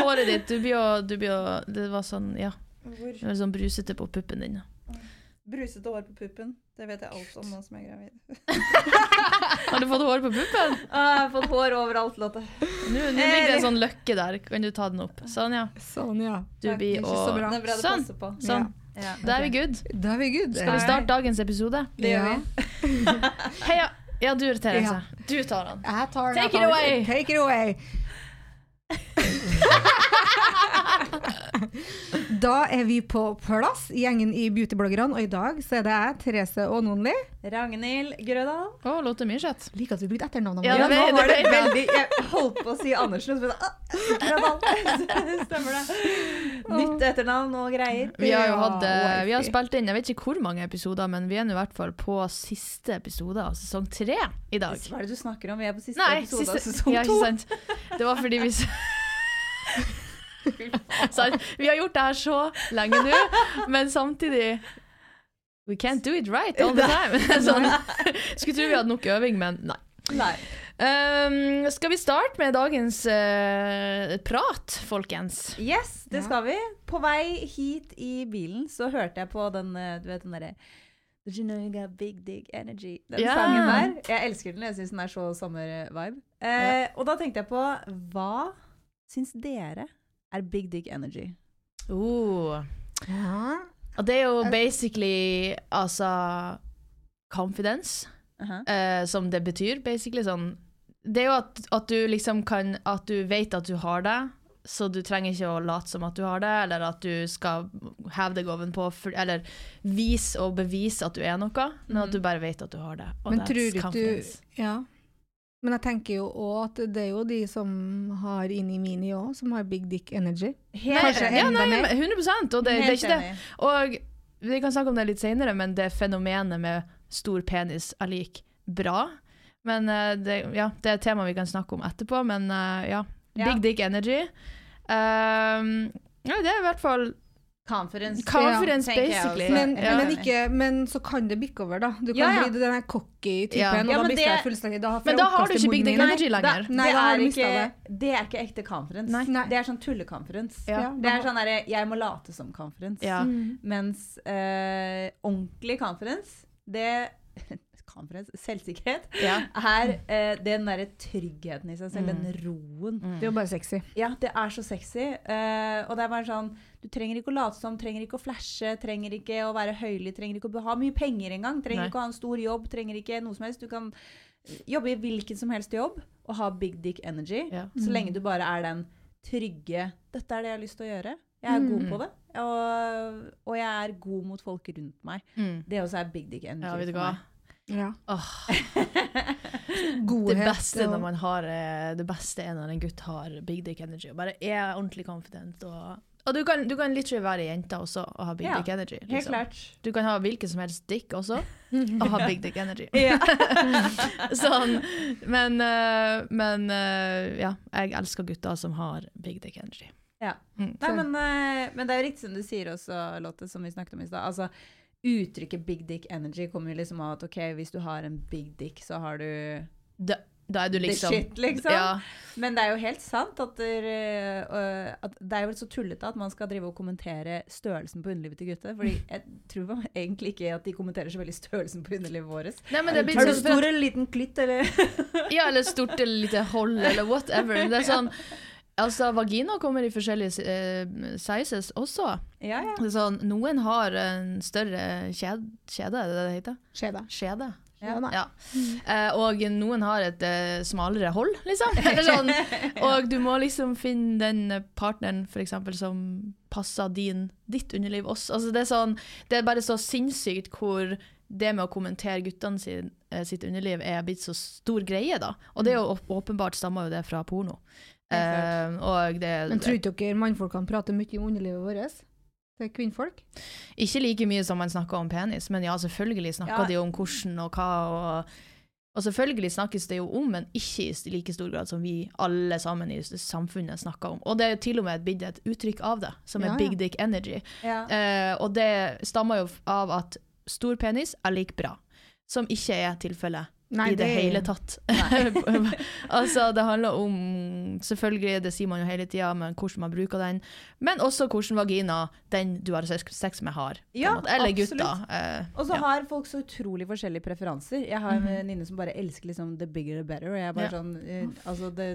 håret ditt du blir jo, du blir jo Det var sånn, ja. Det var sånn brusete på puppen din. Brusete hår på puppen. Det vet jeg alt om nå som jeg er gravid. Har du fått hår på puppen? Ah, jeg har fått hår overalt, Lotte. Nå, nå ligger det en sånn løkke der. Kan du ta den opp? Sånn, ja. Sånn, ja. Du blir og så bra. Det bra det Sånn. Sånn. Ja. Da er vi good. Da er vi good. Skal vi starte dagens episode? Det gjør Ja. vi. Heia. Ja, du, Therese. Ja. Du tar den. Jeg tar den, Take jeg it away. Take it away. Da er vi på plass, gjengen i Beautybloggerne, og i dag så er det jeg, Therese Aanonli. Ragnhild Grødal. Å, Lotte Myrseth. Liker at vi brukte etternavnet Ja, det Ja, nå var det veldig Jeg holdt på å si Andersen, og så Grødal. Stemmer det. Nytt etternavn og greier. Vi har jo hatt, eh, vi har spilt inn jeg vet ikke hvor mange episoder, men vi er nå i hvert fall på siste episode av sesong tre i dag. Hva er det du snakker om? Vi er på siste Nei, episode av sesong to. ja, to. ikke sant. Det var fordi vi s- Sant? Vi har gjort det her så lenge nå, men samtidig We can't do it right all the time. Sånn. Skulle tro vi hadde nok øving, men nei. Nei. Um, skal vi starte med dagens uh, prat, folkens? Yes, det skal vi. På vei hit i bilen så hørte jeg på den, eh, du vet den derre Did you know you got big dig energy? Den yeah. sangen der. Jeg elsker den. Jeg syns den er så sommer-vibe. ja. og da tenkte jeg på Hva syns dere er big dick energy? Uh. Ja. Og det er jo basically altså confidence, uh -huh. uh, som det betyr, basically. Sånn. Det er jo at, at du liksom kan At du vet at du har det, så du trenger ikke å late som at du har det, eller at du skal have deg ovenpå, eller vise og bevise at du er noe, men at du bare vet at du har det. Og Men tror du ikke du confidence. Ja. Men jeg tenker jo òg at det er jo de som har inni mini òg, som har big dick energy. Helt Kanskje. Ja, enda nei, mer. men 100 og det, det er ikke det. Og vi kan snakke om det litt senere, men det fenomenet med stor penis er lik bra. Men eh, det, ja, det er et tema vi kan snakke om etterpå, men eh, ja. Ja. Big dick energy. Um, ja, det er i hvert fall Conference, tenker jeg basically. Men, Ja. men, ikke, men så kan det bikke over, da. Du kan Ja, ja. bli den der cocky typen, Ja. og Ja, da mister det- jeg fullstendig da, Men da har du ikke big dick energy Da, lenger. Nei, det, da er ikke, det er ikke ekte conference. Nei. Nei. Det er sånn tulleconference. Ja. Det er sånn derre 'jeg må late som conference'. Ja. Mm. Mens øh, ordentlig conference, det Conference, selvsikkerhet, Ja. er eh, den derre tryggheten i seg selv, Mm. den roen. Det er jo bare sexy. Ja, det er så sexy. eh, og det er bare sånn Du trenger ikke å late som, trenger ikke å flashe, trenger ikke å være høylytt, trenger ikke å ha mye penger engang. Trenger Nei. ikke å ha en stor jobb, trenger ikke noe som helst. Du kan jobbe i hvilken som helst jobb og ha big dick energy. Ja. Så lenge du bare er den trygge 'Dette er det jeg har lyst til å gjøre'. Jeg er god Mm. på det. Og, og jeg er god mot folk rundt meg. Mm. Det også er big dick energy ja, vet du hva. Ja. Oh. Godhet. det beste når man har eh, Det beste er når en gutt har big dick energy og bare er ordentlig confident. Og, og du kan, du kan literally være jente også og ha big Ja, dick energy. Helt liksom. klart. Du kan ha hvilken som helst dick også, og ha big dick energy. Ja. sånn. Men, eh, men eh, ja, jeg elsker gutter som har big dick energy. Ja. Mm. Nei, men, eh, men det er jo riktig som du sier også, Lotte, som vi snakket om i stad. Altså, uttrykket 'big dick energy' kommer jo liksom av at ok, hvis du har en big dick, så har du Da, da er du liksom shit, liksom. Ja, Men det er jo helt sant at, der, uh, at det er jo så tullete at man skal drive og kommentere størrelsen på underlivet til gutter. Fordi jeg tror egentlig ikke at de kommenterer så veldig størrelsen på underlivet vårt. Nei, men det blir Er du sånn- stor eller liten klitt, eller? ja, eller stort eller lite hold, eller whatever. Det er sånn Altså, vagina kommer i forskjellige uh, sizes også. Ja, ja. Sånn, noen har en større kjede, kjede er det det heter? Skjede. Skjede. Ja. Ja. Uh, og noen har et uh, smalere hold, liksom. Eller sånn. Og du må liksom finne den partneren for eksempel, som passer din, ditt underliv også. Altså, det, er sånn, det er bare så sinnssykt hvor det med å kommentere guttene sin, eh, sitt underliv er blitt så stor greie. da. Og det er jo åpenbart stammer jo det fra porno. Uh, og det, Men tror dere mannfolkene prater mye om underlivet vårt? Er kvinnfolk? Ikke like mye som man snakker om penis, men ja, selvfølgelig snakker Ja. de om hvordan og hva. Og, og selvfølgelig snakkes det jo om, men ikke i like stor grad som vi alle sammen i samfunnet snakker om. Og det er til og med blitt et uttrykk av det, som er Ja, ja. big dick energy. Ja. Eh, og det stammer jo av at stor penis er lik bra, som ikke er tilfellet Nei, i det, det hele tatt. altså, det handler om Selvfølgelig, det sier man jo hele tida, men hvordan man bruker den. Men også hvordan vagina den du har sex med, har. Ja. Eller gutta. eh, Og så ja. har folk så utrolig forskjellige preferanser. Jeg har en venninne som bare elsker liksom the bigger the better. Og jeg er bare Ja. sånn uh, Altså the,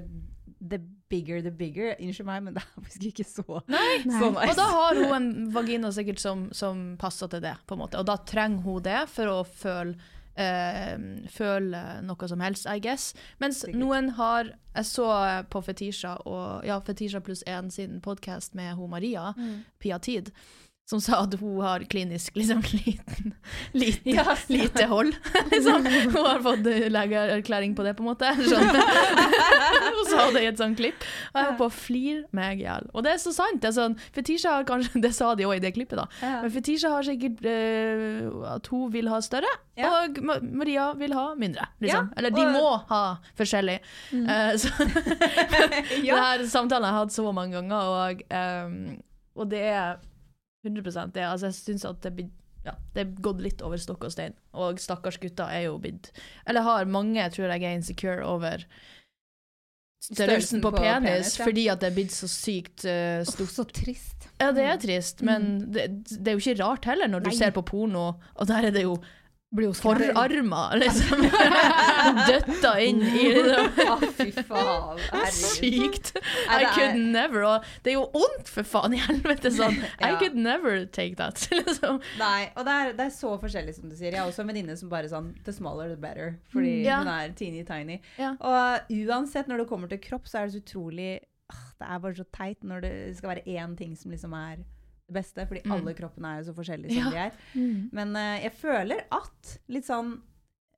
the bigger the bigger. Unnskyld meg, men det er faktisk ikke så, Nei. så nice. Og da har hun en vagina sikkert som, som passer til det, på en måte. Og da trenger hun det for å føle eh, føle noe som helst, I guess. Mens Sikkert. noen har Jeg så på Fetisha og ja, Fetisha pluss én sin podkast med hun Maria, Mm. Pia Tid, som sa at hun har klinisk liksom liten, lite, Ja, lite hold. liksom. Hun har fått legeerklæring på det, på en måte. Sånn. hun sa det i et sånt klipp. Og jeg holdt på å flire meg i hjel. Og det er så sant. Det, er sånn, Fetisha har kanskje, det sa de òg i det klippet, da. Ja. Men Fetisha har sikkert uh, at hun vil ha større, Ja. og Maria vil ha mindre. Liksom. Eller de og- må ha forskjellig. Eh, så, Ja. Det her samtalen har jeg hatt så mange ganger, og, um, og det er 100 det. Altså, jeg syns at det blir ja, det er gått litt over stokk og stein. Og stakkars gutter er jo blitt Eller har mange, tror jeg, er insecure over størrelsen på, penis, ja. fordi at det er blitt så sykt uh, stort. stort. så trist. Ja, det er trist, men det, det er jo ikke rart heller, når du Nei. ser på porno, og der er det jo Blir jo forarma, liksom. Døtta inn i det. Å, fy faen. Sykt. I could never. Og det er jo ondt, for faen i helvete. Sånn. I could never take that. liksom. Nei, og det er, det er så forskjellig, som du sier. Jeg har også en venninne som bare sånn The smaller the better. Fordi Mm, ja. hun er teeny tiny. Ja. Og uansett, når det kommer til kropp, så er det så utrolig Det er bare så teit når det skal være én ting som liksom er det beste. Fordi Mm. alle kroppene er jo så forskjellige som Ja. de er. Mm. Men uh, jeg føler at litt sånn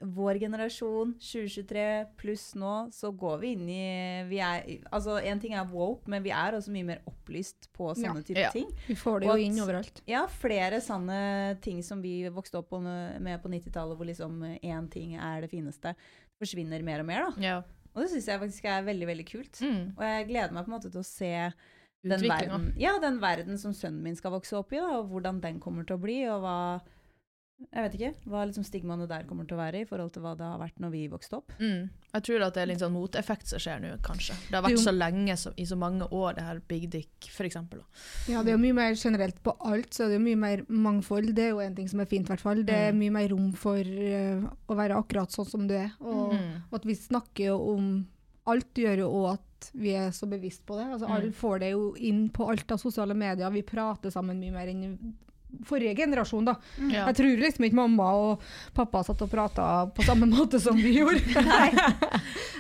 vår generasjon, 2023 pluss nå, så går vi inn i vi er, Altså, En ting er woke, men vi er også mye mer opplyst på sånne typer Ja. ting. Vi får det jo at- inn overalt. Ja, flere sånne ting som vi vokste opp med på 90-tallet, hvor liksom én ting er det fineste, forsvinner mer og mer. da. Ja. Og det syns jeg faktisk er veldig veldig kult. Mm. Og jeg gleder meg på en måte til å se den verden, ja, den verden som sønnen min skal vokse opp i, da, og hvordan den kommer til å bli, og hva jeg vet ikke, hva liksom stigmaene der kommer til å være i forhold til hva det har vært når vi vokste opp. Mm. Jeg tror at det er litt sånn moteffekt som skjer nå, kanskje. Det har Jo. vært så lenge, så, i så mange år, det her Big Dick, eksempel. Ja, det er jo mye mer generelt på alt, så det er jo mye mer mangfold. Det er jo en ting som er fint, i hvert fall. Det er Mm. mye mer rom for uh, å være akkurat sånn som du er. Og, Mm. og at vi snakker jo om Alt gjør jo òg at vi er så bevisst på det. Altså, Mm. Alle får det jo inn på alt av sosiale medier. Vi prater sammen mye mer enn forrige generasjon, da. Ja. Jeg tror liksom ikke mamma og pappa satt og prata på samme måte som vi gjorde. Nei,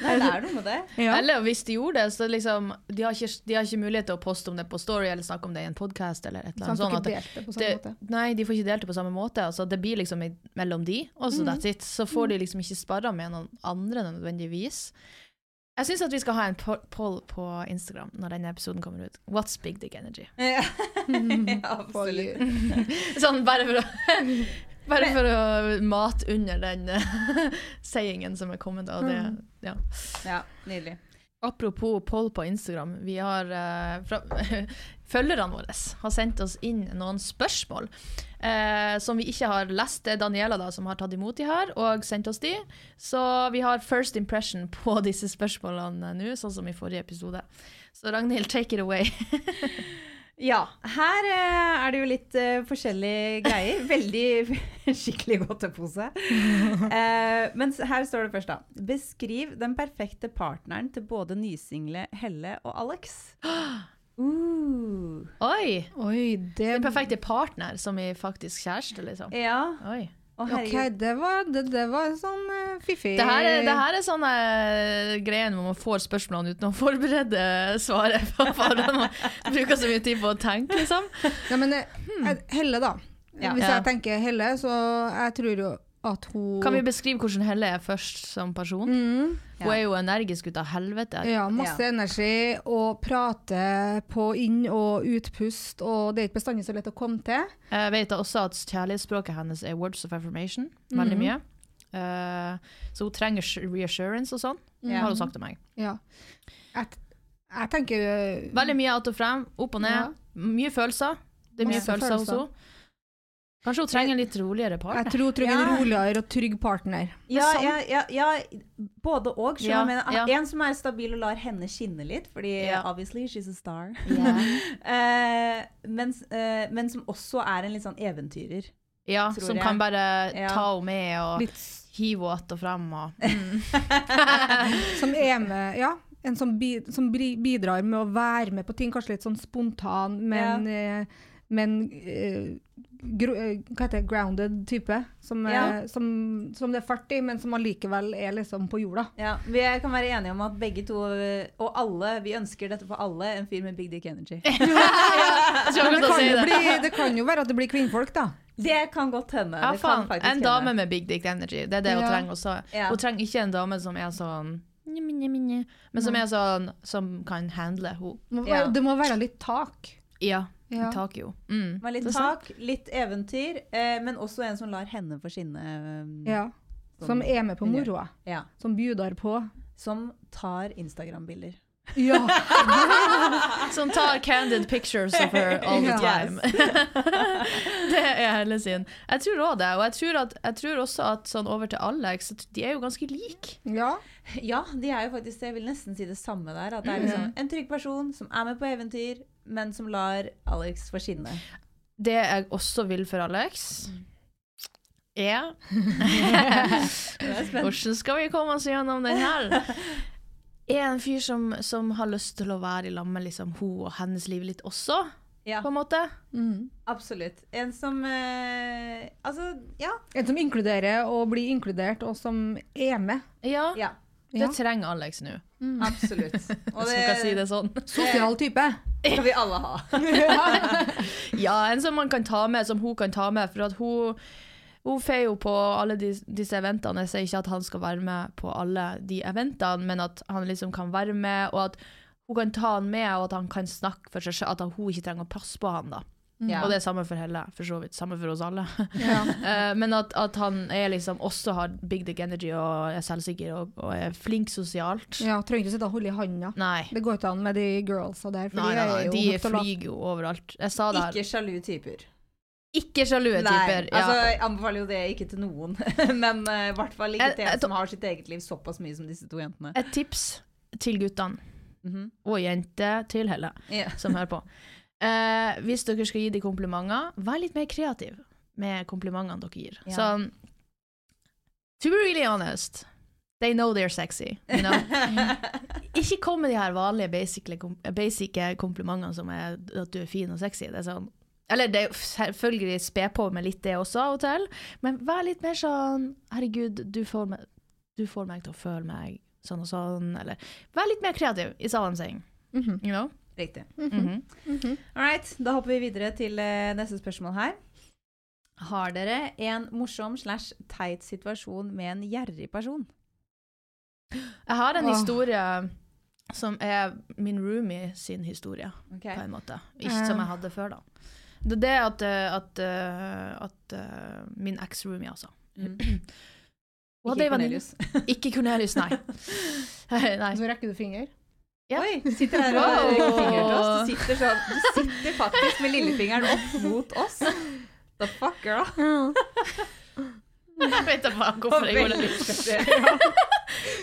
Nei det er noe med det. ja. Eller hvis de gjorde det, så liksom De har ikke, de har ikke mulighet til å poste om det på Story eller snakke om det i en podkast eller et eller Så annet sånt. ikke delt det på samme måte. nei, de får ikke delt det på samme måte. Altså, det blir liksom mellom de, og så that's it. Så får de liksom ikke sparra med noen andre nødvendigvis. Jeg syns at vi skal ha en poll på Instagram når denne episoden kommer ut. What's big dick energy? Ja, absolutt. Sånn bare for å Bare for å mate under den sayingen som er kommet. Og det, ja. Ja, nydelig. Apropos poll på Instagram. Vi har uh, fra, Følgerne våre har sendt oss inn noen spørsmål uh, som vi ikke har lest. Det er Daniela da, som har tatt imot de her og sendt oss de. Så vi har first impression på disse spørsmålene nå, sånn som i forrige episode. Så Ragnhild, take it away. Ja, her eh, er det jo litt eh, forskjellige greier. Veldig skikkelig godtepose. Uh, men her står det først, da. Beskriv den perfekte partneren til både nysingle Helle og Alex. Uh. Oi! Oi, det Den perfekte partner som i faktisk kjæreste, liksom. Ja, Oi. OK, det var, det, det var sånn uh, fiffig Det her, er- det her er sånne eh, greier hvor man får spørsmålene uten å forberede svaret. For man bruker så mye tid på å tenke, liksom. Ja, men eh, eh, Helle, da. Ja. Hvis Ja. jeg tenker Helle, så jeg tror jo at hun Kan vi beskrive hvordan Helle er først som person? mm, Hun er jo energisk ut av helvete. Ja, masse energi og prate på inn- og utpust, og det er ikke bestandig så lett å komme til. Jeg vet også at kjærlighetsspråket hennes er words of affirmation. Veldig mm. mye. Uh, så hun trenger reassurance og sånn, mm. har hun sagt til meg. Ja. Jeg, jeg tenker uh, Veldig mye att og frem, opp og ned. Ja. Mye følelser. Det er mye følelser, følelser hos henne. Kanskje hun trenger en litt roligere Jeg tror hun trenger en roligere og trygg partner. Ja, ja, ja, ja, både og. Ja, ja. En som er stabil og lar henne skinne litt, fordi Ja. obviously she's a star. Ja. Eh, mens, uh, men som også er en litt sånn eventyrer. Ja, Tror som jeg. kan bare Ja. ta henne med og Litt hive henne att og frem. Og, som er med Ja. En som, bi, som bidrar med å være med på ting, kanskje litt sånn spontan, men, eh, men eh, gro, eh, Hva heter det? Grounded type. Som, er, Ja. som, som det er fart i, men som allikevel er liksom på jorda. Ja, Vi kan være enige om at begge to, eh, og alle, vi ønsker dette for alle, en fyr med big dick energy. ja, det kan, jo det. bli, det kan jo være at det blir kvinnfolk, da. Det kan godt hende. Ja, det kan faen. En dame med big dick energy. Det er det hun Ja. trenger også. Ja. Hun trenger ikke en dame som er sånn Men som er sånn Som kan handle henne. Ja. det må være litt tak. Ja. Ja. Tak jo. Mm. Med litt tak, litt eventyr, eh, men også en som lar henne få skinne. eh, Ja. Som er med på moroa. ja. Som bjuder på. Som tar Instagram-bilder. Ja. Som tar candid pictures of her all the time. det er hele sin. Jeg tror òg det. Og jeg tror, at, jeg tror også at sånn over til Alex, at de er jo ganske like. ja. Ja, de er jo faktisk det. Jeg vil nesten si det samme der. At det er liksom en trygg person som er med på eventyr, men som lar Alex få skinne. Det jeg også vil for Alex, er Hvordan skal vi komme oss gjennom den her? Er en fyr som, som har lyst til å være i lag med liksom, hun og hennes liv litt også, Ja, på en måte. Mm. absolutt. En som eh, Altså, ja. En som inkluderer og blir inkludert, og som er med. Ja, Ja, det trenger Alex nå, absolutt. Og hvis man kan si det sånn. Sosial type. Skal vi alle ha. Ja, en som man kan ta med, som hun kan ta med, for hun hun får jo på alle de, disse eventene. Jeg sier ikke at han skal være med på alle de eventene, men at han liksom kan være med, og at hun kan ta han med, og at han kan snakke for seg selv, at hun ikke trenger å passe på han da. Ja. Og det er samme for Helle, for så vidt. Samme for oss alle. Ja. Eh, men at, at han er liksom også har big dick energy og er selvsikker og, og er flink sosialt. ja, trenger ikke sitte og holde i handa. Nei. Det går ikke an med de girlsa der. For Nei, nei, de, er nei, jo de flyger jo overalt. Jeg sa det her. Ikke sjalu typer. Ikke sjalue typer. Nei, altså, ja. jeg anbefaler jo det ikke til noen. Men eh, i hvert fall ikke til en som har sitt eget liv såpass mye som disse to jentene. Et tips til guttene, Mhm. og jenter til Helle, yeah. som hører på. Eh, hvis dere skal gi dem komplimenter, vær litt mer kreativ med komplimentene dere gir. Ja. Sånn To be really honest, they know they're sexy. You know? Ikke kom med de her vanlige basic, komplimentene som er at du er fin og sexy. Det er sånn eller det er selvfølgelig spe på med litt det også av og til, men vær litt mer sånn Herregud, du får meg, du får meg til å føle meg sånn og sånn, eller Vær litt mer kreativ, i I'm saying. Mhm. You know? Riktig. Mhm. All right, da hopper vi videre til uh, neste spørsmål her. Har dere en morsom slash teit situasjon med en gjerrig person? Jeg har en Åh. historie som er min roomie sin historie, okay. på en måte. Ikke som jeg hadde før, da. Det er det at, eh, at, eh, at eh, min eks-roomie, altså. Mm. Ikke Cornelius. Ikke Cornelius, nei. nei. Så rekker du finger. Ja. Oi, du sitter her og rekker til oss. Du sitter, så, du sitter faktisk med lillefingeren opp mot oss. The fuck, girl? Jeg vet da faen hvorfor jeg gjorde det.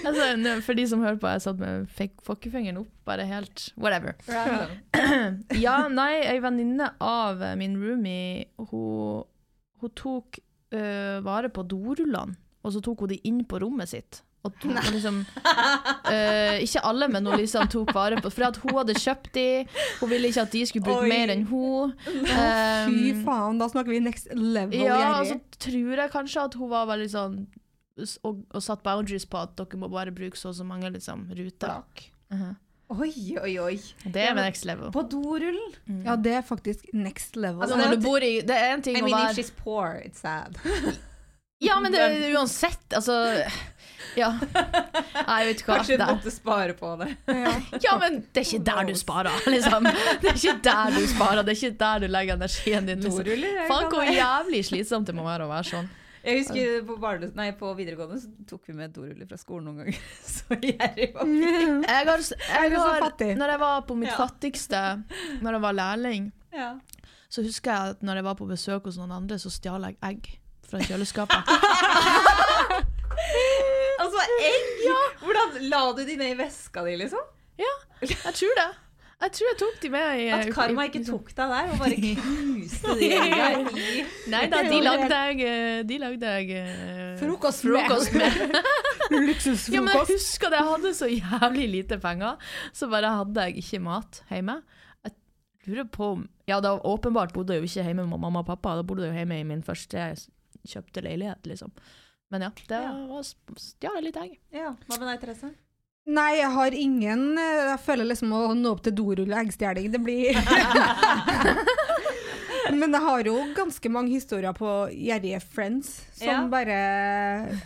Altså, for de som hører på, jeg satt med fokkefingeren opp, bare helt whatever. Ja, nei, ei venninne av min roomie, hun, hun tok uh, vare på dorullene, og så tok hun de inn på rommet sitt. Og tok, og liksom, eh, ikke alle, men hun liksom tok vare på For at hun hadde kjøpt de, hun ville ikke at de skulle bruke Oi. mer enn hun. Fy Um, faen, da snakker vi next level ja, og så tror jeg kanskje at hun var veldig sånn og, og satt boundaries på at dere må bare bruke så og så mange liksom, ruter. Mhm. Oi, oi, oi. Det er next level. På dorullen. Ja, det er faktisk next level. Altså, når du bor i Det er en ting I å mean, if she's poor, it's sad. Ja, men det er uansett, altså Ja. Nei, vet du hva. Kanskje du måtte spare på det. Ja, men det er ikke der du sparer, liksom. Det er ikke der du sparer, det er ikke der du legger energien din. Liksom. Faen, hvor jævlig slitsomt det må være å være sånn. Jeg husker på, barne, nei, på videregående så tok vi med doruller fra skolen noen ganger. Så gjerrig var vi. Jeg har, jeg har? Når jeg var på mitt Ja. fattigste, når jeg var lærling, Ja. så husker jeg at når jeg var på besøk hos noen andre, så stjal jeg egg fra kjøleskapet. Altså, egg! Hvordan la du de ned i veska di, liksom? Ja, jeg tror det. Jeg tror jeg tok de med i At karma ikke tok deg der og bare knuste de egga i Nei da, de lagde jeg, eh, de lagde jeg eh, Frokost frokost med. Ja, men jeg husker det, jeg hadde så jævlig lite penger, så bare hadde jeg ikke mat hjemme. Jeg lurer på om Ja, da åpenbart bodde jeg jo ikke hjemme med mamma og pappa, da bodde jeg jo hjemme i min første kjøpte leilighet, liksom. Men ja, det Ja. var stjal jeg litt egg. Ja, Hva med deg, Therese? Nei, jeg har ingen eh, Jeg føler liksom å nå opp til dorull og eggstjeling. Det blir Men jeg har jo ganske mange historier på gjerrige friends som Ja. bare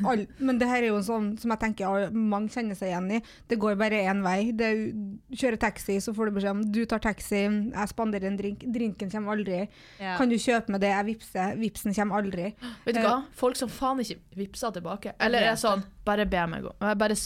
all, Men det her er jo sånn som jeg tenker all- mange kjenner seg igjen i. Det går bare én vei. Det, er kjører taxi, så får du beskjed om du tar taxi, jeg spanderer en drink. Drinken kommer aldri. Ja. Kan du kjøpe med det, jeg vippser. Vipsen kommer aldri. Vet du Eh. hva? Folk som faen ikke vipser tilbake. Eller er sånn, bare be meg gå. Bare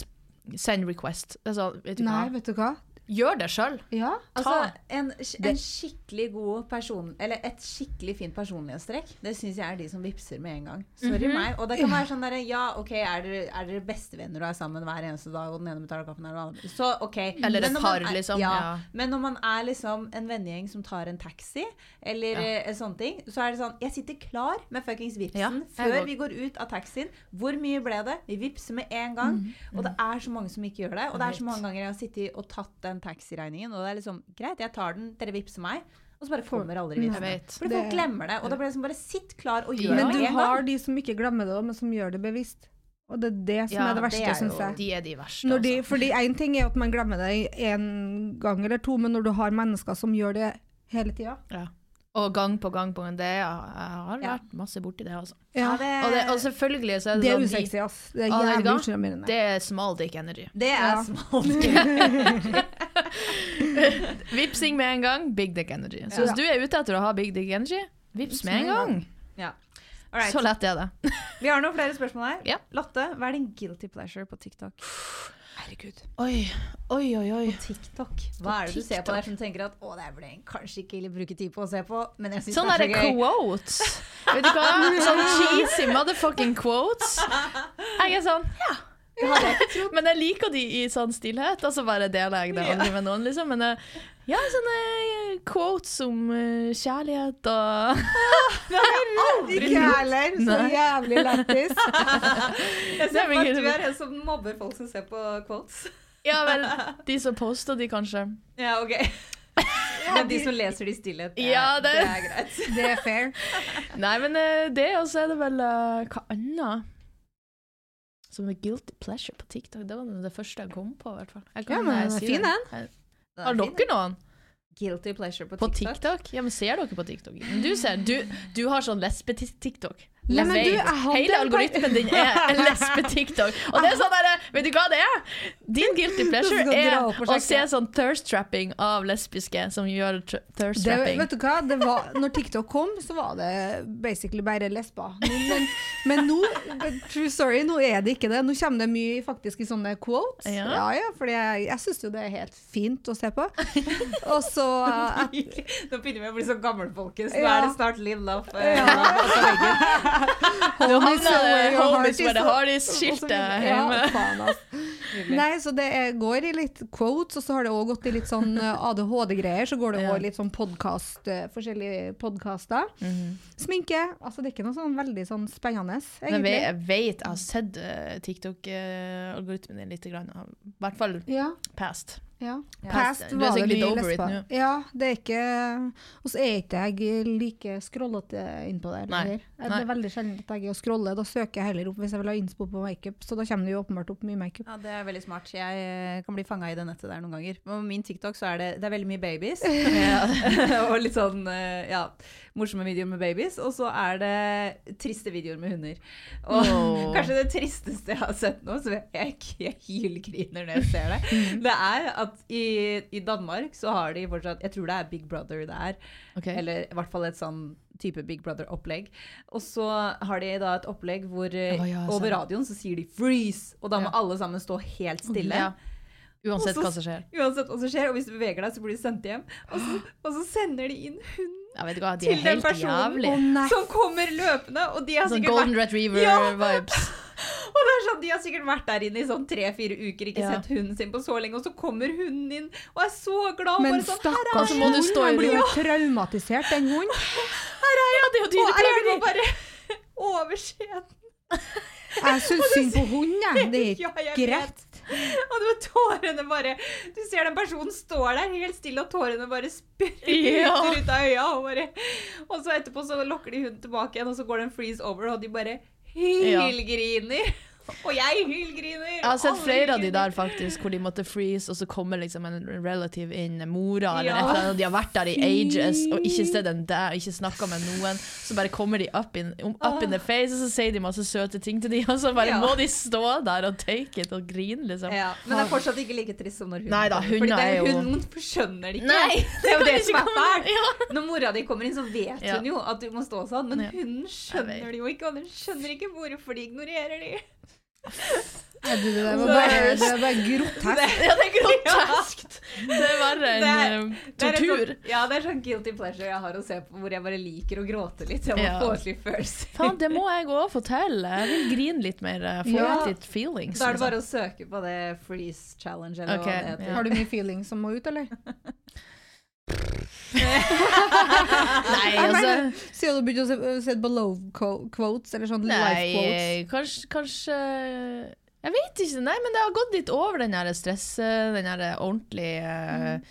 send request. Det er sånn, vet du Nei, hva? vet du hva? Gjør det sjøl. Ja. Altså, en, en skikkelig god person Eller et skikkelig fint personlighetstrekk, det syns jeg er de som vippser med en gang. Sorry meg. Og det kan være sånn derre Ja, OK, er dere, er dere bestevenner og er sammen hver eneste dag, og den ene betaler kaffen eller den andre Så OK. Eller et par, er- liksom, Ja, ja. Men når man er liksom en vennegjeng som tar en taxi, eller eh, sånne ting, så er det sånn Jeg sitter klar med fuckings vipsen Ja, før vi går ut av taxien. Hvor mye ble det? Vi vippser med en gang. Og det er så mange som ikke gjør det. Og det er så mange ganger jeg har sittet og tatt den taxiregningen, og det er liksom greit, jeg tar den, dere vippser meg. Og så bare kommer aldri vet. Fordi folk glemmer det. Og da blir det liksom bare sitt klar og gjør Men du har de som ikke glemmer det, men som gjør det bevisst. Og det er det som Ja, er det det verste, er syns jeg. De er de verste, Når de, altså. fordi én ting er at man glemmer det en gang eller to, men når du har mennesker som gjør det hele tida Ja. Og gang på gang på gang. Det jeg har Ja. vært masse borti det, altså. Ja, det, Og, det, og selvfølgelig så er det, Det er sånn usexy, ass. Det er jævlig usjarmerende. Det er small dick energy. det er Ja. smalt. Vipsing med en gang, big dick energy. Så hvis du er ute etter å ha big dick energy, vips med en gang. ja. All right. Så lett er det. Vi har noen flere spørsmål her. Ja. Lotte, hva er din guilty pleasure på TikTok? Herregud. Oi, oi, oi. oi. TikTok. Hva er det du ser på der som tenker at å, det vel jeg kanskje ikke bruke tid på å se på, men jeg syns Sånn det er så gøy. quotes. Vet du hva? Sånn cheesy motherfucking quotes. Jeg er sånn, ja. Men jeg liker de i sånn stillhet, og så bare deler jeg det aldri med noen, liksom. Men eh, ja, sånne eh, quotes om eh, kjærlighet og Ikke jeg heller. Så jævlig lættis. Jeg ser er for at du er en som mobber folk som ser på quotes. Ja vel, de som poster de, kanskje. Ja, ok. Men de som leser det i stillhet, det, Ja, det- det er greit. Det er fair. Nei, men det, og så er det vel uh, Hva annet? Som er guilty pleasure på TikTok. Det var det første jeg kom på, i hvert fall. Ja, men den er fin, den. Har dere noen? Guilty pleasure på På TikTok? TikTok? Ja, men ser dere på TikTok? Du ser, du, du har sånn lesbe-TikTok. Nei, men du, jeg hadde Hele algoritmen din er en lesbe-TikTok. Og det er sånn der, vet du hva det er? Din guilty pleasure er å se sånn thirst-trapping av lesbiske som gjør thirst-trapping. vet du hva? Det var, når TikTok kom, så var det basically bare lesber. Men, men nå, true story, nå er det ikke det. Nå kommer det mye faktisk i sånne quotes. Ja. Ja, ja, for jeg, jeg syns jo det er helt fint å se på. Og så at, Nå begynner vi å bli så folkens. Nå er det snart Live Love. Ja. Your heart Homies is, where the heart is-skiltet hjemme. Ja, faen, ass. Nei, så det er, går i litt quotes, og så har det òg gått i litt sånn eh, ADHD-greier. Så går det òg litt sånn podkast, eh, forskjellige podkaster. Sminke. Altså det er ikke noe sånn veldig sånn spennende, egentlig. jeg, jeg vet, jeg har sett TikTok-algoritmen din litt, grann, i hvert fall Ja, past. Ja. Ja. Past er var det mye lesber. Ja, det er ikke Og så er ikke jeg like scrollete innpå der. Nei. Det Nei. er veldig sjelden at jeg er å scrolle. Da søker jeg heller opp hvis jeg vil ha innspo på makeup, så da kommer det jo åpenbart opp mye makeup. Ja, Det er veldig smart. Jeg eh, kan bli fanga i det nettet der noen ganger. På min TikTok så er det, det er veldig mye babies. og litt sånn eh, ja, morsomme videoer med babies. Og så er det triste videoer med hunder. Og oh. kanskje det tristeste jeg har sett nå, så jeg, jeg, jeg hylgriner når jeg ser det, det er at i, i Danmark så har de fortsatt Jeg tror det er Big Brother det er. Ok. Eller i hvert fall et sånn type Big Brother-opplegg. Og så har de da et opplegg hvor oh, ja, over radioen så sier de 'freeze', og da må Ja. alle sammen stå helt stille. Ja. Uansett så- hva. Uansett hva som skjer, og hvis du beveger deg, så blir du sendt hjem. Og så, og så sender de inn hunden hva, de til den personen. oh, som kommer løpende, og de har Sånn sikkert Golden Retriever-vibes. og det er sånn, De har sikkert vært der inne i sånn tre-fire uker, ikke Ja. sett hunden sin på så lenge, og så kommer hunden inn og er så glad. Men sånn, er stakkars Og må du hund, stå i blir jo traumatisert, den hunden. Det er jo Og jeg må bare overse den. Jeg syns synd på hunden. Det er Ja, jeg ikke greit. Og du tårene bare Du ser den personen står der helt stille, og tårene bare spruter Ja. ut av øya. Og, bare, og så etterpå så lokker de hunden tilbake igjen, og så går det en freeze over, og de bare hylgriner. Og jeg hylgriner. Jeg har sett flere av de der faktisk, hvor de måtte freeze, og så kommer liksom en relative inn, mora eller Ja. et eller annet, de har vært der i ages og ikke sett en der, ikke snakka med noen. Så bare kommer de up in, um, up in the face, og så sier de masse søte ting til de, og så bare Ja. må de stå der og take it og grine, liksom. Ja, men det er fortsatt ikke like trist som når hunden Nei da, kommer. Fordi er jo- Hunden skjønner det ikke. Nei, det er jo det som er fælt. Når mora di kommer inn, så vet hun jo at du må stå sånn, men hunden skjønner det jo ikke, og den skjønner ikke hvorfor de ignorerer de. Det, var bare, det var bare grotesk. Ja, det er groteskt! Det er verre enn Det eh, er en tortur. Sånn, ja, det er sånn guilty pleasure jeg har å se på, hvor jeg bare liker å gråte litt. Jeg må Ja. få ut litt følelser. Faen, det må jeg òg fortelle. Jeg vil grine litt mer. eh, Få Ja. litt feelings. Da er det liksom. bare å søke på det freeze challenge, eller okay. hva det heter. ja. Har du mye feelings som må ut, eller? Nei, altså Siden du begynte å se, på love quotes, eller sånn life quotes? kanskje, kanskje Jeg vet ikke. Nei, men det har gått litt over den der stress... Den der ordentlige mm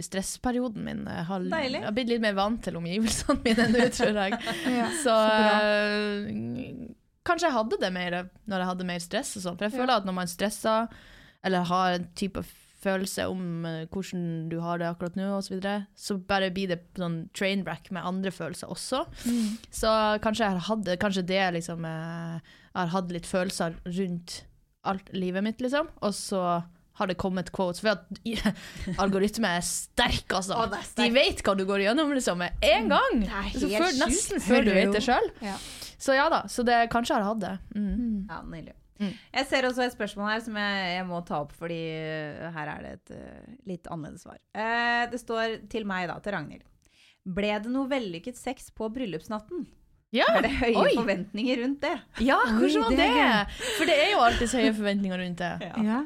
stressperioden min. Har, Deilig. jeg har blitt litt mer vant til omgivelsene mine nå, tror jeg. Ja, Så, eh, kanskje jeg hadde det mer når jeg hadde mer stress og sånn. For jeg føler at når man stresser, eller har en type følelse om eh, hvordan du har det akkurat nå, og så, videre, så bare blir det sånn train wreck med andre følelser også. Så kanskje jeg hadde Kanskje det liksom eh, Jeg har hatt litt følelser rundt alt livet mitt, liksom. Og så har det kommet quotes. For at algoritme er sterk, altså. Å, er sterk. De vet hva du går gjennom liksom, med en gang. Så før, nesten før du vet det sjøl. Ja. Så ja da. Så det, kanskje jeg har hatt det. Mm. Ja, nydelig. Mm. Jeg ser også et spørsmål her som jeg, jeg må ta opp, fordi uh, her er det et uh, litt annerledes svar. Uh, det står til meg, da, til Ragnhild. Ble det noe vellykket sex på bryllupsnatten? Ja. Er det høye Oi. forventninger rundt det? ja, hvordan var det det? For det er jo alltid høye forventninger rundt det. Ja.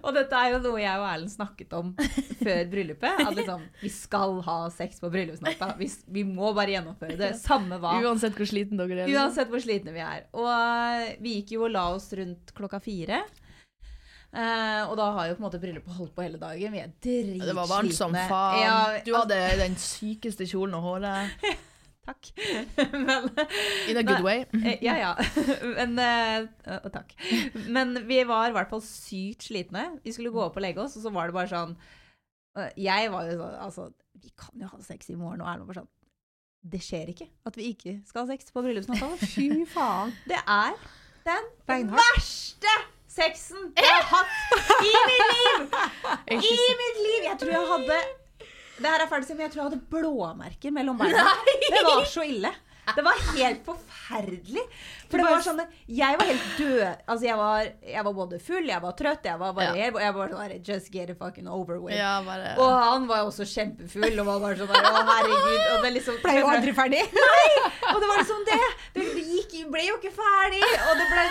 Og dette er jo noe jeg og Erlend snakket om før bryllupet. At liksom, vi skal ha sex på bryllupsnatta. Vi, vi må bare gjennomføre det. Samme hva. Uansett hvor sliten dere er. Uansett hvor slitne vi er. Og eh, vi gikk jo og la oss rundt klokka fire. Uh, og da har jo på en måte bryllupet holdt på hele dagen. Vi er dritslitne. Det var varmt som faen. Ja, du hadde den sykeste kjolen og håret. Takk. Men, In a good way. eh, ja, ja. Men, uh, takk. Men vi var i hvert fall sykt slitne. Vi skulle gå opp og legge oss, og så var det bare sånn eh, Jeg var jo sånn Altså, vi kan jo ha sex i morgen. Og Erlend var sånn Det skjer ikke at vi ikke skal ha sex på bryllupsnatta. Fy faen. Det er den Beinhardt. verste sexen jeg har hatt i mitt liv! I mitt liv! Jeg tror jeg hadde Det her er ferdig, men jeg tror jeg hadde blåmerker mellom beina. Det var så ille. Det var helt forferdelig. For det var sånn Jeg var helt død. Altså, jeg var, jeg var både full, jeg var trøtt, jeg var bare Ja. Jeg var sånn Just get it fucking over with. Ja, bare Og han var jo også kjempefull og var bare sånn Å, herregud. Og det liksom Ble jo aldri ferdig. Nei! og det var liksom det. Det gikk, ble jo ikke ferdig. Og det ble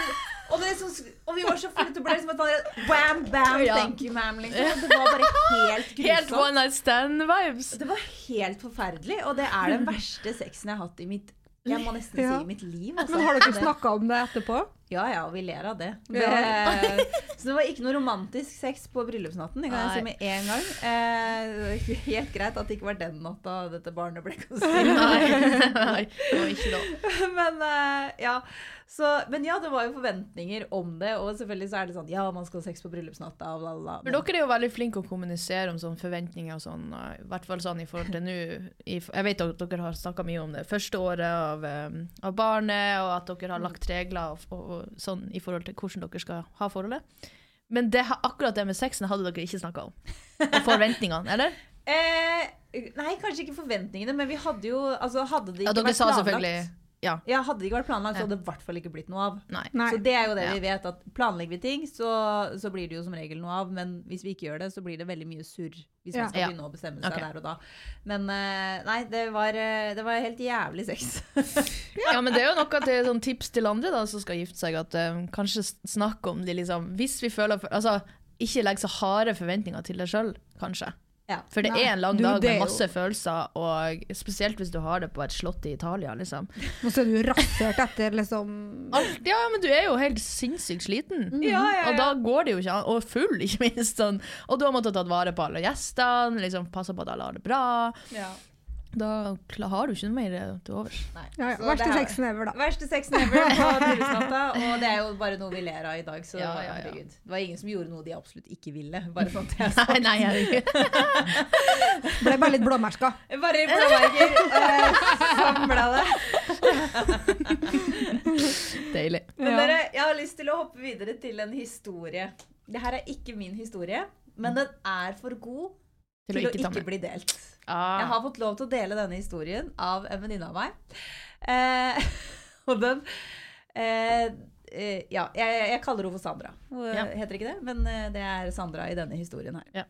Og, det liksom, og vi var så fulle, det ble liksom et Bam, bam, Ja. thank you, ma'am. Liksom. Det var bare helt grusomt. Helt one night stand-vibes. Det var helt forferdelig, og det er den verste sexen jeg har hatt i mitt jeg må nesten Ja. si i mitt liv. Altså. Men har dere snakka om det etterpå? Ja, ja, og vi ler av det. det så det var ikke noe romantisk sex på bryllupsnatten. Det kan jeg si med en gang. Eh, helt greit at det ikke var den natta dette barnet ble konstruert. Nei, nei, det var ikke lov. men eh, ja. Så, men ja, det var jo forventninger om det, og selvfølgelig så er det sånn Ja, man skal ha sex på bryllupsnatta, og bla, bla, bla. Men dere er jo veldig flinke å kommunisere om sånne forventninger og sånn, eh, i hvert fall sånn i forhold til nå. Jeg vet at dere har snakka mye om det første året av, eh, av barnet, og at dere har lagt regler og, og, og sånn i forhold til hvordan dere skal ha forholdet. Men det, akkurat det med sexen hadde dere ikke snakka om. Og forventningene, eller? Eh, nei, kanskje ikke forventningene, men vi hadde jo altså, Hadde det Ja, ikke dere vært sa planlagt Ja. Ja, hadde det ikke vært planlagt, så hadde det i hvert fall ikke blitt noe av. Nei. Nei. Så det er jo det Ja. vi vet, at planlegger vi ting, så, så blir det jo som regel noe av. Men hvis vi ikke gjør det, så blir det veldig mye surr. Hvis Ja. man skal begynne å bestemme seg okay. der og da. Men eh, nei, det var, eh, det var helt jævlig sex. Ja, men det er jo noe til sånn tips til andre da, som skal gifte seg, at um, kanskje snakke om det liksom Hvis vi føler for, Altså, ikke legg så harde forventninger til deg sjøl, kanskje. Ja. For det Nei, er en lang du, dag med jo- masse følelser, og spesielt hvis du har det på et slott i Italia, liksom. Nå så er du rasert etter liksom Alt, ja, men du er jo helt sinnssykt sliten. Ja, ja, Og da går det jo ikke an. Og full, ikke minst. Sånn. Og du har måttet tatt vare på alle gjestene, liksom passe på at alle har det bra. Da har du ikke noe mer eh, til overs. Nei. ja, ja, Verste det er- sexen ever, da. Verste sexen ever på bryllupsnatta. Og det er jo bare noe vi ler av i dag, så Ja, ja, ja. herregud. Det var ingen som gjorde noe de absolutt ikke ville. Bare sånn at jeg sa Nei, nei, jeg, Ble bare litt blåmerka. Bare i blåmerker. Eh, Sånn det. deilig. Men dere, jeg har lyst til å hoppe videre til en historie. Det her er ikke min historie, men den er for god Til til å ikke å ikke bli delt. Ah. Jeg har fått lov til å dele denne historien av en venninne av meg. Eh, og den eh, eh, Ja, jeg, jeg kaller henne for Sandra. Hun Ja. heter ikke det, men eh, det er Sandra i denne historien her. Ja.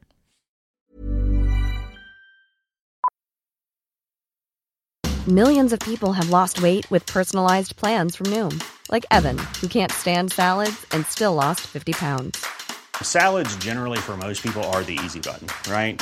Millions of people have lost weight with personalized plans from Noom, like Evan, who can't stand salads and still lost 50 pounds. Salads, generally, for most people, are the easy button, right?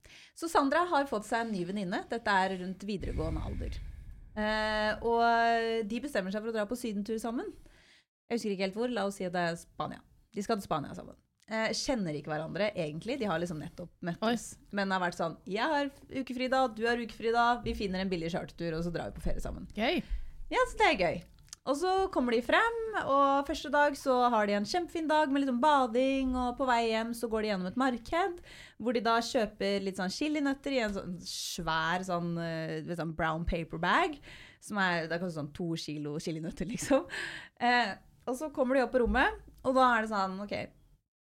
Så Sandra har fått seg en ny venninne. Dette er rundt videregående alder. Eh, og de bestemmer seg for å dra på sydentur sammen. Jeg husker ikke helt hvor. La oss si at det er Spania. De skal til Spania sammen. Eh, kjenner ikke hverandre egentlig. De har liksom nettopp møttes. Men det har vært sånn Jeg har ukefri da, du har ukefri da. Vi finner en billig chartertur, og så drar vi på ferie sammen. Gøy. Ja, så det er gøy. Og så kommer de frem, og første dag så har de en kjempefin dag med litt sånn bading, og på vei hjem så går de gjennom et marked, hvor de da kjøper litt sånn chilinøtter i en sånn svær sånn, eh, sånn brown paper bag, som er, det er kanskje sånn to kilo chilinøtter, liksom. Eh, og så kommer de opp på rommet, og da er det sånn, ok,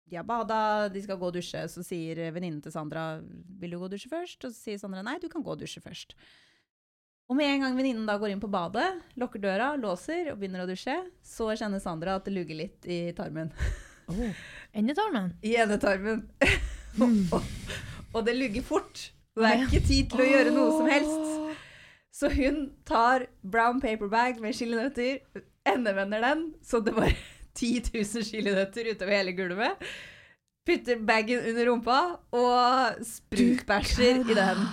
de har bada, de skal gå og dusje, så sier venninnen til Sandra, vil du gå og dusje først? Og så sier Sandra, nei, du kan gå og dusje først. Og med en gang venninnen da går inn på badet, lukker døra, låser og begynner å dusje, så kjenner Sandra at det lugger litt i tarmen. Endetarmen. I endetarmen. og, og det lugger fort. Det er ikke tid til å gjøre noe som helst. Så hun tar brown paper bag med chilinøtter, endevender den, så det var 10 000 chilinøtter utover hele gulvet. Putter bagen under rumpa og sprutbæsjer i den.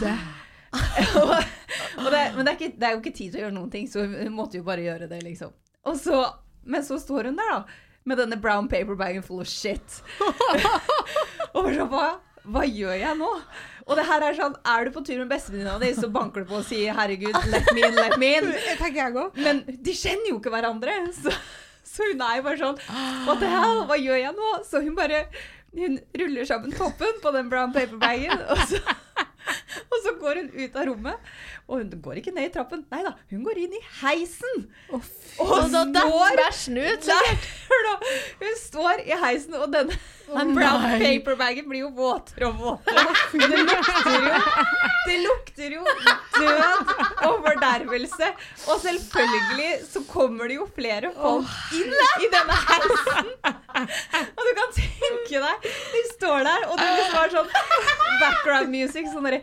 det, men det er, ikke, det er jo ikke tid til å gjøre noen ting, så hun måtte jo bare gjøre det, liksom. Og så, men så står hun der, da, med denne brown paper bagen full of shit. og bare sånn, hva, hva gjør jeg nå? Og det her er sånn, er du på tur med bestevenninna di, så banker du på og sier 'herregud, let me in, let me in'. Men de kjenner jo ikke hverandre, så, så hun er jo bare sånn What the hell, hva gjør jeg nå? Så hun bare Hun ruller sammen toppen på den brown paper-bagen, og så så går hun ut av rommet, og hun går ikke ned i trappen. Nei da, hun går inn i heisen. og Og da detter bæsjen ut. Hun står i heisen, og den brown paper-bagen blir jo våtere og våtere. Det lukter jo, det lukter jo død og fordervelse. Og selvfølgelig så kommer det jo flere folk inn i denne heisen. Og du kan tenke deg, de står der, og det liksom er sånn background music, sånn derre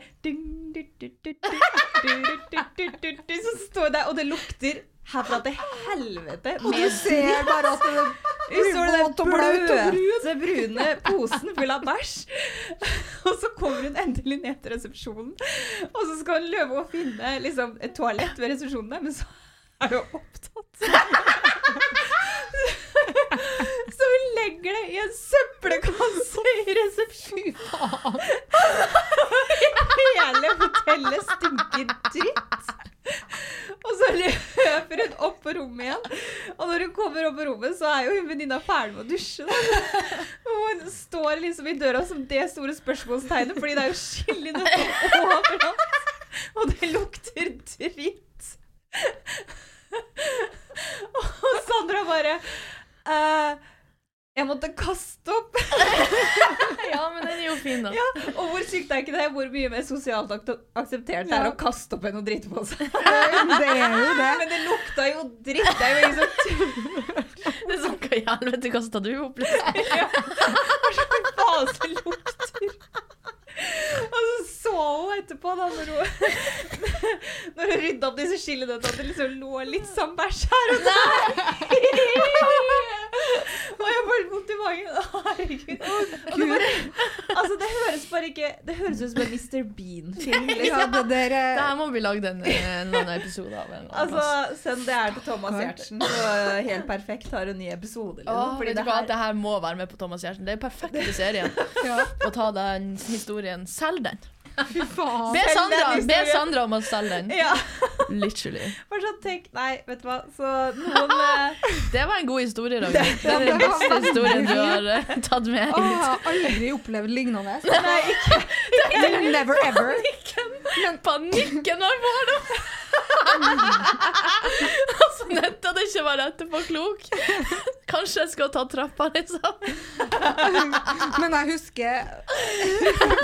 så står der, og det lukter herfra til helvete. Og du ser bare at det står den bløte, brune posen full av bæsj. Og så kommer hun endelig ned til resepsjonen, og så skal hun løpe og finne liksom, et toalett ved resepsjonen, der men så er hun opptatt. Legger det i en søppelkasse i resepsjonen. Hele hotellet stinker dritt. Og så løper hun opp på rommet igjen. Og når hun kommer opp på rommet, så er jo hun venninna ferdig med å dusje. Da. Hun står liksom i døra som det store spørsmålstegnet, fordi det er jo skillende overalt. Og det lukter dritt. Og Sandra bare eh, Jeg måtte kaste opp. Ja, men den er jo fin, da. Ja, og hvor sykt er ikke det? Hvor mye mer sosialt ak akseptert det er å kaste opp enn å drite på seg. Det er jo det. Men det lukta jo dritt. Det er jo liksom som Det er sånn, Hva i helvete kasta du opp? Liksom? ja. Så lukter. Og så så hun etterpå, da, når hun, når hun rydda opp disse skillene, at det liksom lå litt sånn bæsj her og der. Og jeg får litt vondt i magen. Herregud. Oh, det, bare, altså, det høres bare ikke Det høres ut som en Mr. Bean-film. Ja, Liksom. det der Det eh, her må vi lage en, en annen episode av. En Altså. Send det her til Thomas Giertsen, så helt perfekt har en ny episode. Liksom. Åh, Fordi det her det her må være med på Thomas Giertsen. Det er perfekt til serien. Å ta den historien. Selg den. Fy faen. Be Sandra, be. Sandra om å selge den. Ja. Literally. Bare sånn, tenk Nei, vet du hva. Så noen eh, Det var en god historie, Ragnhild. Det er den beste historien du har eh, tatt med Å, hit. jeg har aldri opplevd lignende. Nei, ikke Never ever. Panikken! panikken jeg får nå! Altså, nytter det ikke etterpå etterpåklok. Kanskje jeg skulle ta trappa, liksom. Men jeg husker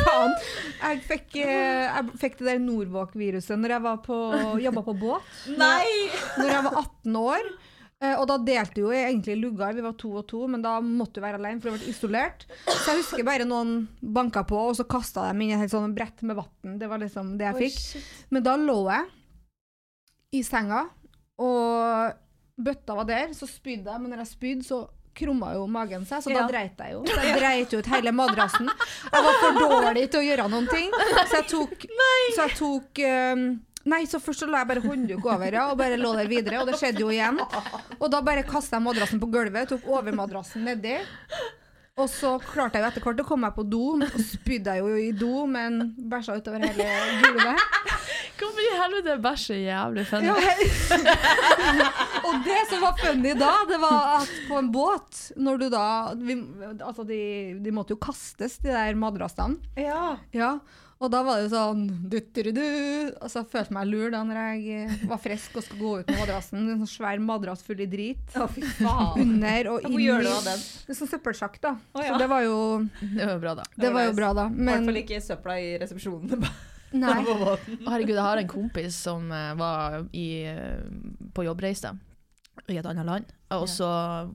Faen. Jeg fikk, eh, jeg fikk det der Norvåg-viruset når jeg var på, jobba på båt. Nei! Når jeg var 18 år. Eh, Og da delte jo jeg egentlig lugar, vi var to og to, men da måtte du være alene, for du ble isolert. Så jeg husker bare noen banka på, og så kasta de inn et sånn brett med vann. Det var liksom det jeg fikk. Men da lå jeg i senga, og bøtta var der, så spydde jeg, men når jeg spydde, så krumma jo magen seg, så Ja. da dreit jeg jo. Så jeg dreit ut hele madrassen. Jeg var for dårlig til å gjøre noen ting, så jeg tok, nei. så jeg tok um, Nei, så først så la jeg bare håndduk over ja, og bare lå der videre, og det skjedde jo igjen. Og da bare kasta jeg madrassen på gulvet, tok overmadrassen nedi. Og så klarte jeg jo etter hvert å komme meg på do, og spydde jeg jo i do, men bæsja utover hele gulvet. Hvorfor i helvete er bæsj jævlig funny? Ja. og det som var funny da, det var at på en båt, når du da vi, Altså, de, de måtte jo kastes, de der madrassene. Ja. Ja. Og da var det jo sånn du-du-du-du, Og så følte jeg meg lur da når jeg eh, var frisk og skulle gå ut med madrassen. En sånn svær madrass full i drit. Å, fy faen. Under og Hvor inn gjør du av den? Det er sånn søppelsjakk, da. Å, ja. Så det var jo, Det var jo bra, da. det var jo bra, da. I hvert fall ikke søpla i resepsjonen. nei. Herregud, jeg har en kompis som eh, var i, eh, på jobbreise i et annet land. Og så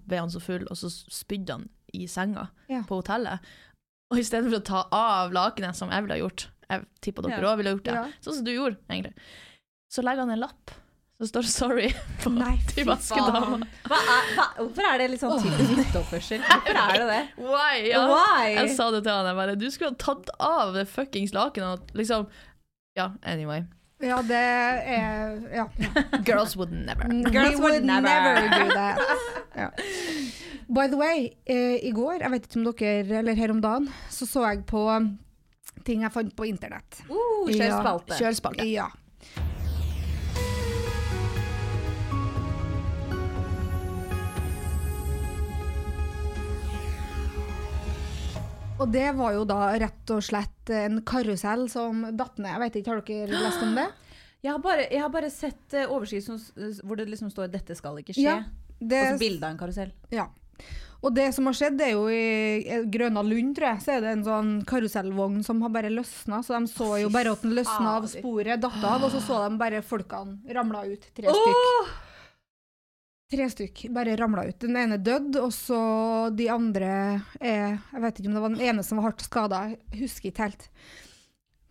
ble han så full, og så spydde han i senga Ja. på hotellet. Og i stedet for å ta av lakenet, som jeg ville ha gjort, jeg tipper dere Ja. òg ville gjort det, Ja. sånn som du gjorde, egentlig, så legger han en lapp som står 'sorry' på Nei, til vaskedama. Hva er, hva, hvorfor er det litt sånn typisk hytteoppførsel? Hvorfor er det det? Why? Ja. Why? Jeg sa det til han, jeg bare Du skulle ha tatt av det fuckings lakenet og liksom Ja, anyway. Ja, det er Ja. Girls would never. Girls would, would never. do that. Ja. By the way, eh, i går, jeg vet ikke om dere, eller her om dagen, så så jeg på ting jeg fant på internett. Uh, kjør Ja. Kjør spalte. Ja. Og det var jo da rett og slett en karusell som datt ned. Jeg vet ikke, Har dere lest om det? Jeg har bare, jeg har bare sett eh, overskrift hvor det liksom står 'dette skal ikke skje'. Ja, det, Og så bilde av en karusell. Ja. Og det som har skjedd, det er jo i i Grøna Lund, tror jeg, så er det en sånn karusellvogn som har bare løsna. Så de så jo bare at den løsna av sporet, datt av, og så så de bare folkene ramla ut. Tre stykk. Tre stykk bare ramla ut. Den ene døde, og så de andre er Jeg vet ikke om det var den ene som var hardt skada, husker ikke helt.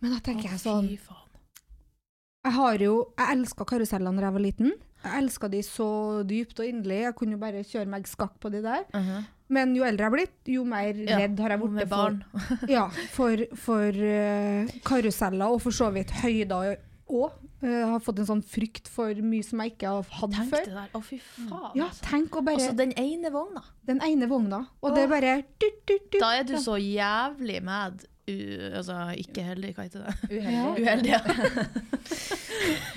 Men da tenker jeg sånn Jeg har jo Jeg elska karusellene da jeg var liten. Jeg elska de så dypt og inderlig. Jeg kunne jo bare kjøre meg skakk på de der. Mhm. Men jo eldre jeg har blitt, jo mer Ja, redd har jeg blitt for, barn. ja, for, for uh, karuseller, og for så vidt høyder òg. Jeg har fått en sånn frykt for mye som jeg ikke har hatt Tenk før. det der. Å, fy faen. Ja, altså. tenk å bare Altså, den ene vogna. Den ene vogna, og det er bare du, du, du. Da er du så jævlig mad. U, altså, ikke heldig, hva heter det? Uheldig. Uheldig, ja.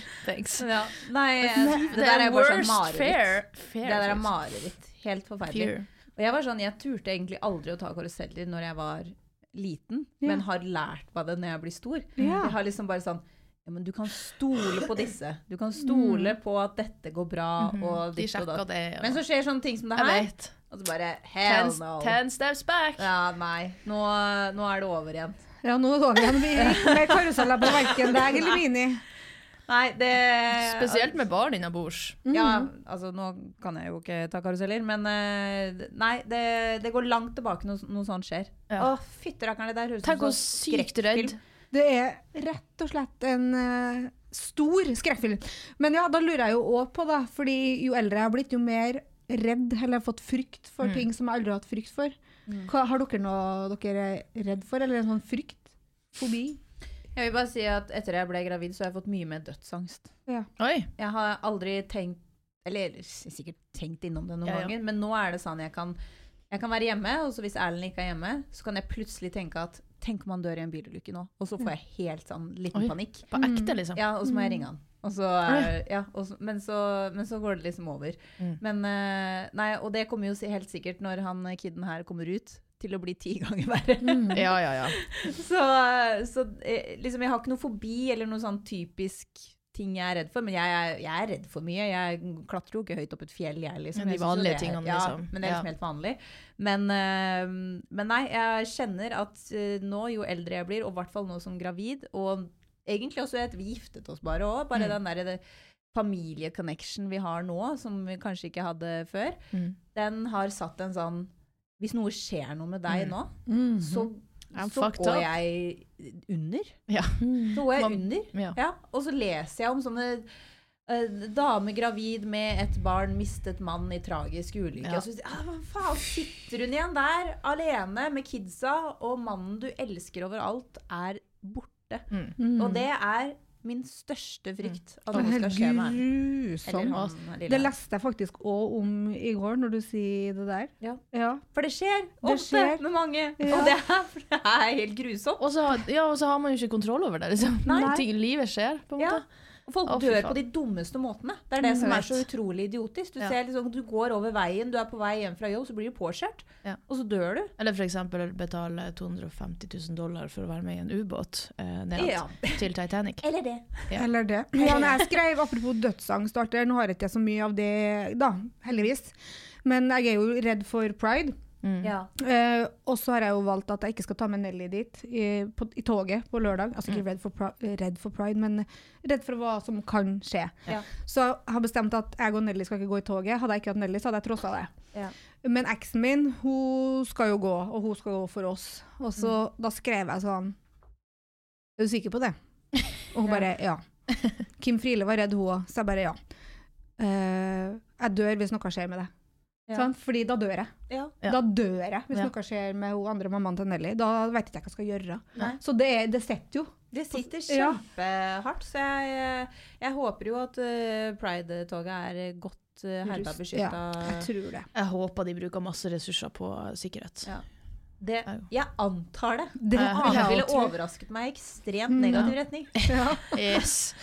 Thanks. Ja. Nei, Det, det, der er bare sånn mareritt. fair. fair Det der er mareritt. Helt forferdelig. Fear. Og jeg var sånn, jeg turte egentlig aldri å ta karuseller når jeg var liten, yeah. men har lært meg det når jeg blir stor. Yeah. Jeg har liksom bare sånn ja, men du kan stole på disse. Du kan stole på at dette går bra, og De og datt. det. ja. Men så skjer sånne ting som det her, og så bare hell Ten, no. ten steps back. Ja, nei. Nå, nå er det over igjen. Ja, nå er det over igjen. Vi gikk med karuseller på verken deg eller Mini. Nei, det Spesielt med barn innabords. Ja, altså nå kan jeg jo ikke ta karuseller, men eh, nei, det, det går langt tilbake når noe sånt skjer. Ja. Å, fytterakkeren, det der høres ut som sykt skrekkfilm. Det er rett og slett en uh, stor skrekkfilm. Men ja, da lurer jeg jo òg på, da, fordi jo eldre jeg har blitt, jo mer redd eller fått frykt for Mm. ting som jeg aldri har hatt frykt for. Hva, har dere noe dere er redd for, eller en sånn frykt? Fobi? Jeg vil bare si at etter jeg ble gravid, så har jeg fått mye mer dødsangst. Oi. Jeg har aldri tenkt Eller sikkert tenkt innom det noen Ja, ja. ganger, men nå er det sånn jeg kan jeg kan være hjemme, og så hvis Erlend ikke er hjemme, så kan jeg plutselig tenke at Tenk om han dør i en bilulykke nå? Og så får jeg helt sånn liten Oi. panikk. På ekte, liksom. Ja, og så må jeg ringe han. Og så, eh, ja, og så, men, så, men så går det liksom over. Mm. Men eh, Nei, og det kommer jo helt sikkert når han kiden her kommer ut, til å bli ti ganger verre. Ja, ja, ja. Så, så eh, liksom, jeg har ikke noe fobi eller noe sånn typisk ting jeg er redd for. Men jeg, er- jeg er redd for mye. Jeg klatrer jo ikke høyt opp et fjell, jeg. Liksom. Men de vanlige det er- tingene, ja, liksom. Men det er liksom helt vanlig. Men, eh, men nei, jeg kjenner at eh, nå, jo eldre jeg blir, og i hvert fall nå som gravid, og egentlig også etter vi giftet oss bare òg, bare Mm. den derre familieconnection vi har nå, som vi kanskje ikke hadde før, Mm. den har satt en sånn Hvis noe skjer noe med deg Mm. nå, Mhm. så, så går jeg under. Ja. Så går jeg under. ja. Ja, og så leser jeg om sånne uh, dame gravid med et barn, mistet mann i tragisk ulykke. Ja. Og så ah, faen, sitter hun igjen der alene med kidsa, og mannen du elsker overalt, er borte. Mm. Og det er min største frykt. At Det er noe skal skje med grusomt. Det leste jeg faktisk òg om i går, når du sier det der. Ja. Ja. For det skjer ofte skjer. med mange. Ja. Og det er, det er helt grusomt. Og så, har- ja, og så har man jo ikke kontroll over det, liksom. Livet skjer, på en Ja. måte. Og folk oh, dør faen. på de dummeste måtene. Det er det Mm, som er så utrolig idiotisk. Du Ja. ser liksom, du går over veien, du er på vei hjem fra jobb, så blir du påkjørt. Ja. Og så dør du. Eller for eksempel betale 250 000 dollar for å være med i en ubåt eh, ned Ja. til Titanic. Eller det. Ja. Eller det. Ja, jeg skrev apropos dødsangst, nå har jeg ikke så mye av det, da, heldigvis. Men jeg er jo redd for pride. Mm. Ja. Eh, og så har jeg jo valgt at jeg ikke skal ta med Nelly dit i, på, i toget på lørdag. Altså ikke redd for, redd for pride, men redd for hva som kan skje. Ja. Så jeg har bestemt at jeg og Nelly skal ikke gå i toget. Hadde jeg ikke hatt Nelly, så hadde jeg trossa det. Ja. Men eksen min, hun skal jo gå, og hun skal gå for oss. Og så da skrev jeg sånn Er du sikker på det? Og hun bare ja. Kim Friele var redd, hun òg. Så jeg bare ja. Uh, jeg dør hvis noe skjer med det. Ja. Sånn? Fordi da dør jeg. Ja. Da dør jeg hvis Ja. noe skjer med hun andre mammaen til Nelly. Da vet ikke jeg hva jeg skal gjøre. Nei. Så det, det sitter jo. Det sitter kjempehardt. Så jeg, jeg håper jo at eh, Pride-toget er godt uh, herda beskytta. Ja, jeg tror det. Jeg håper de bruker masse ressurser på sikkerhet. Ja. Det, jeg antar det. Det Eh, Det ville overrasket meg i ekstremt negativ retning. Yes.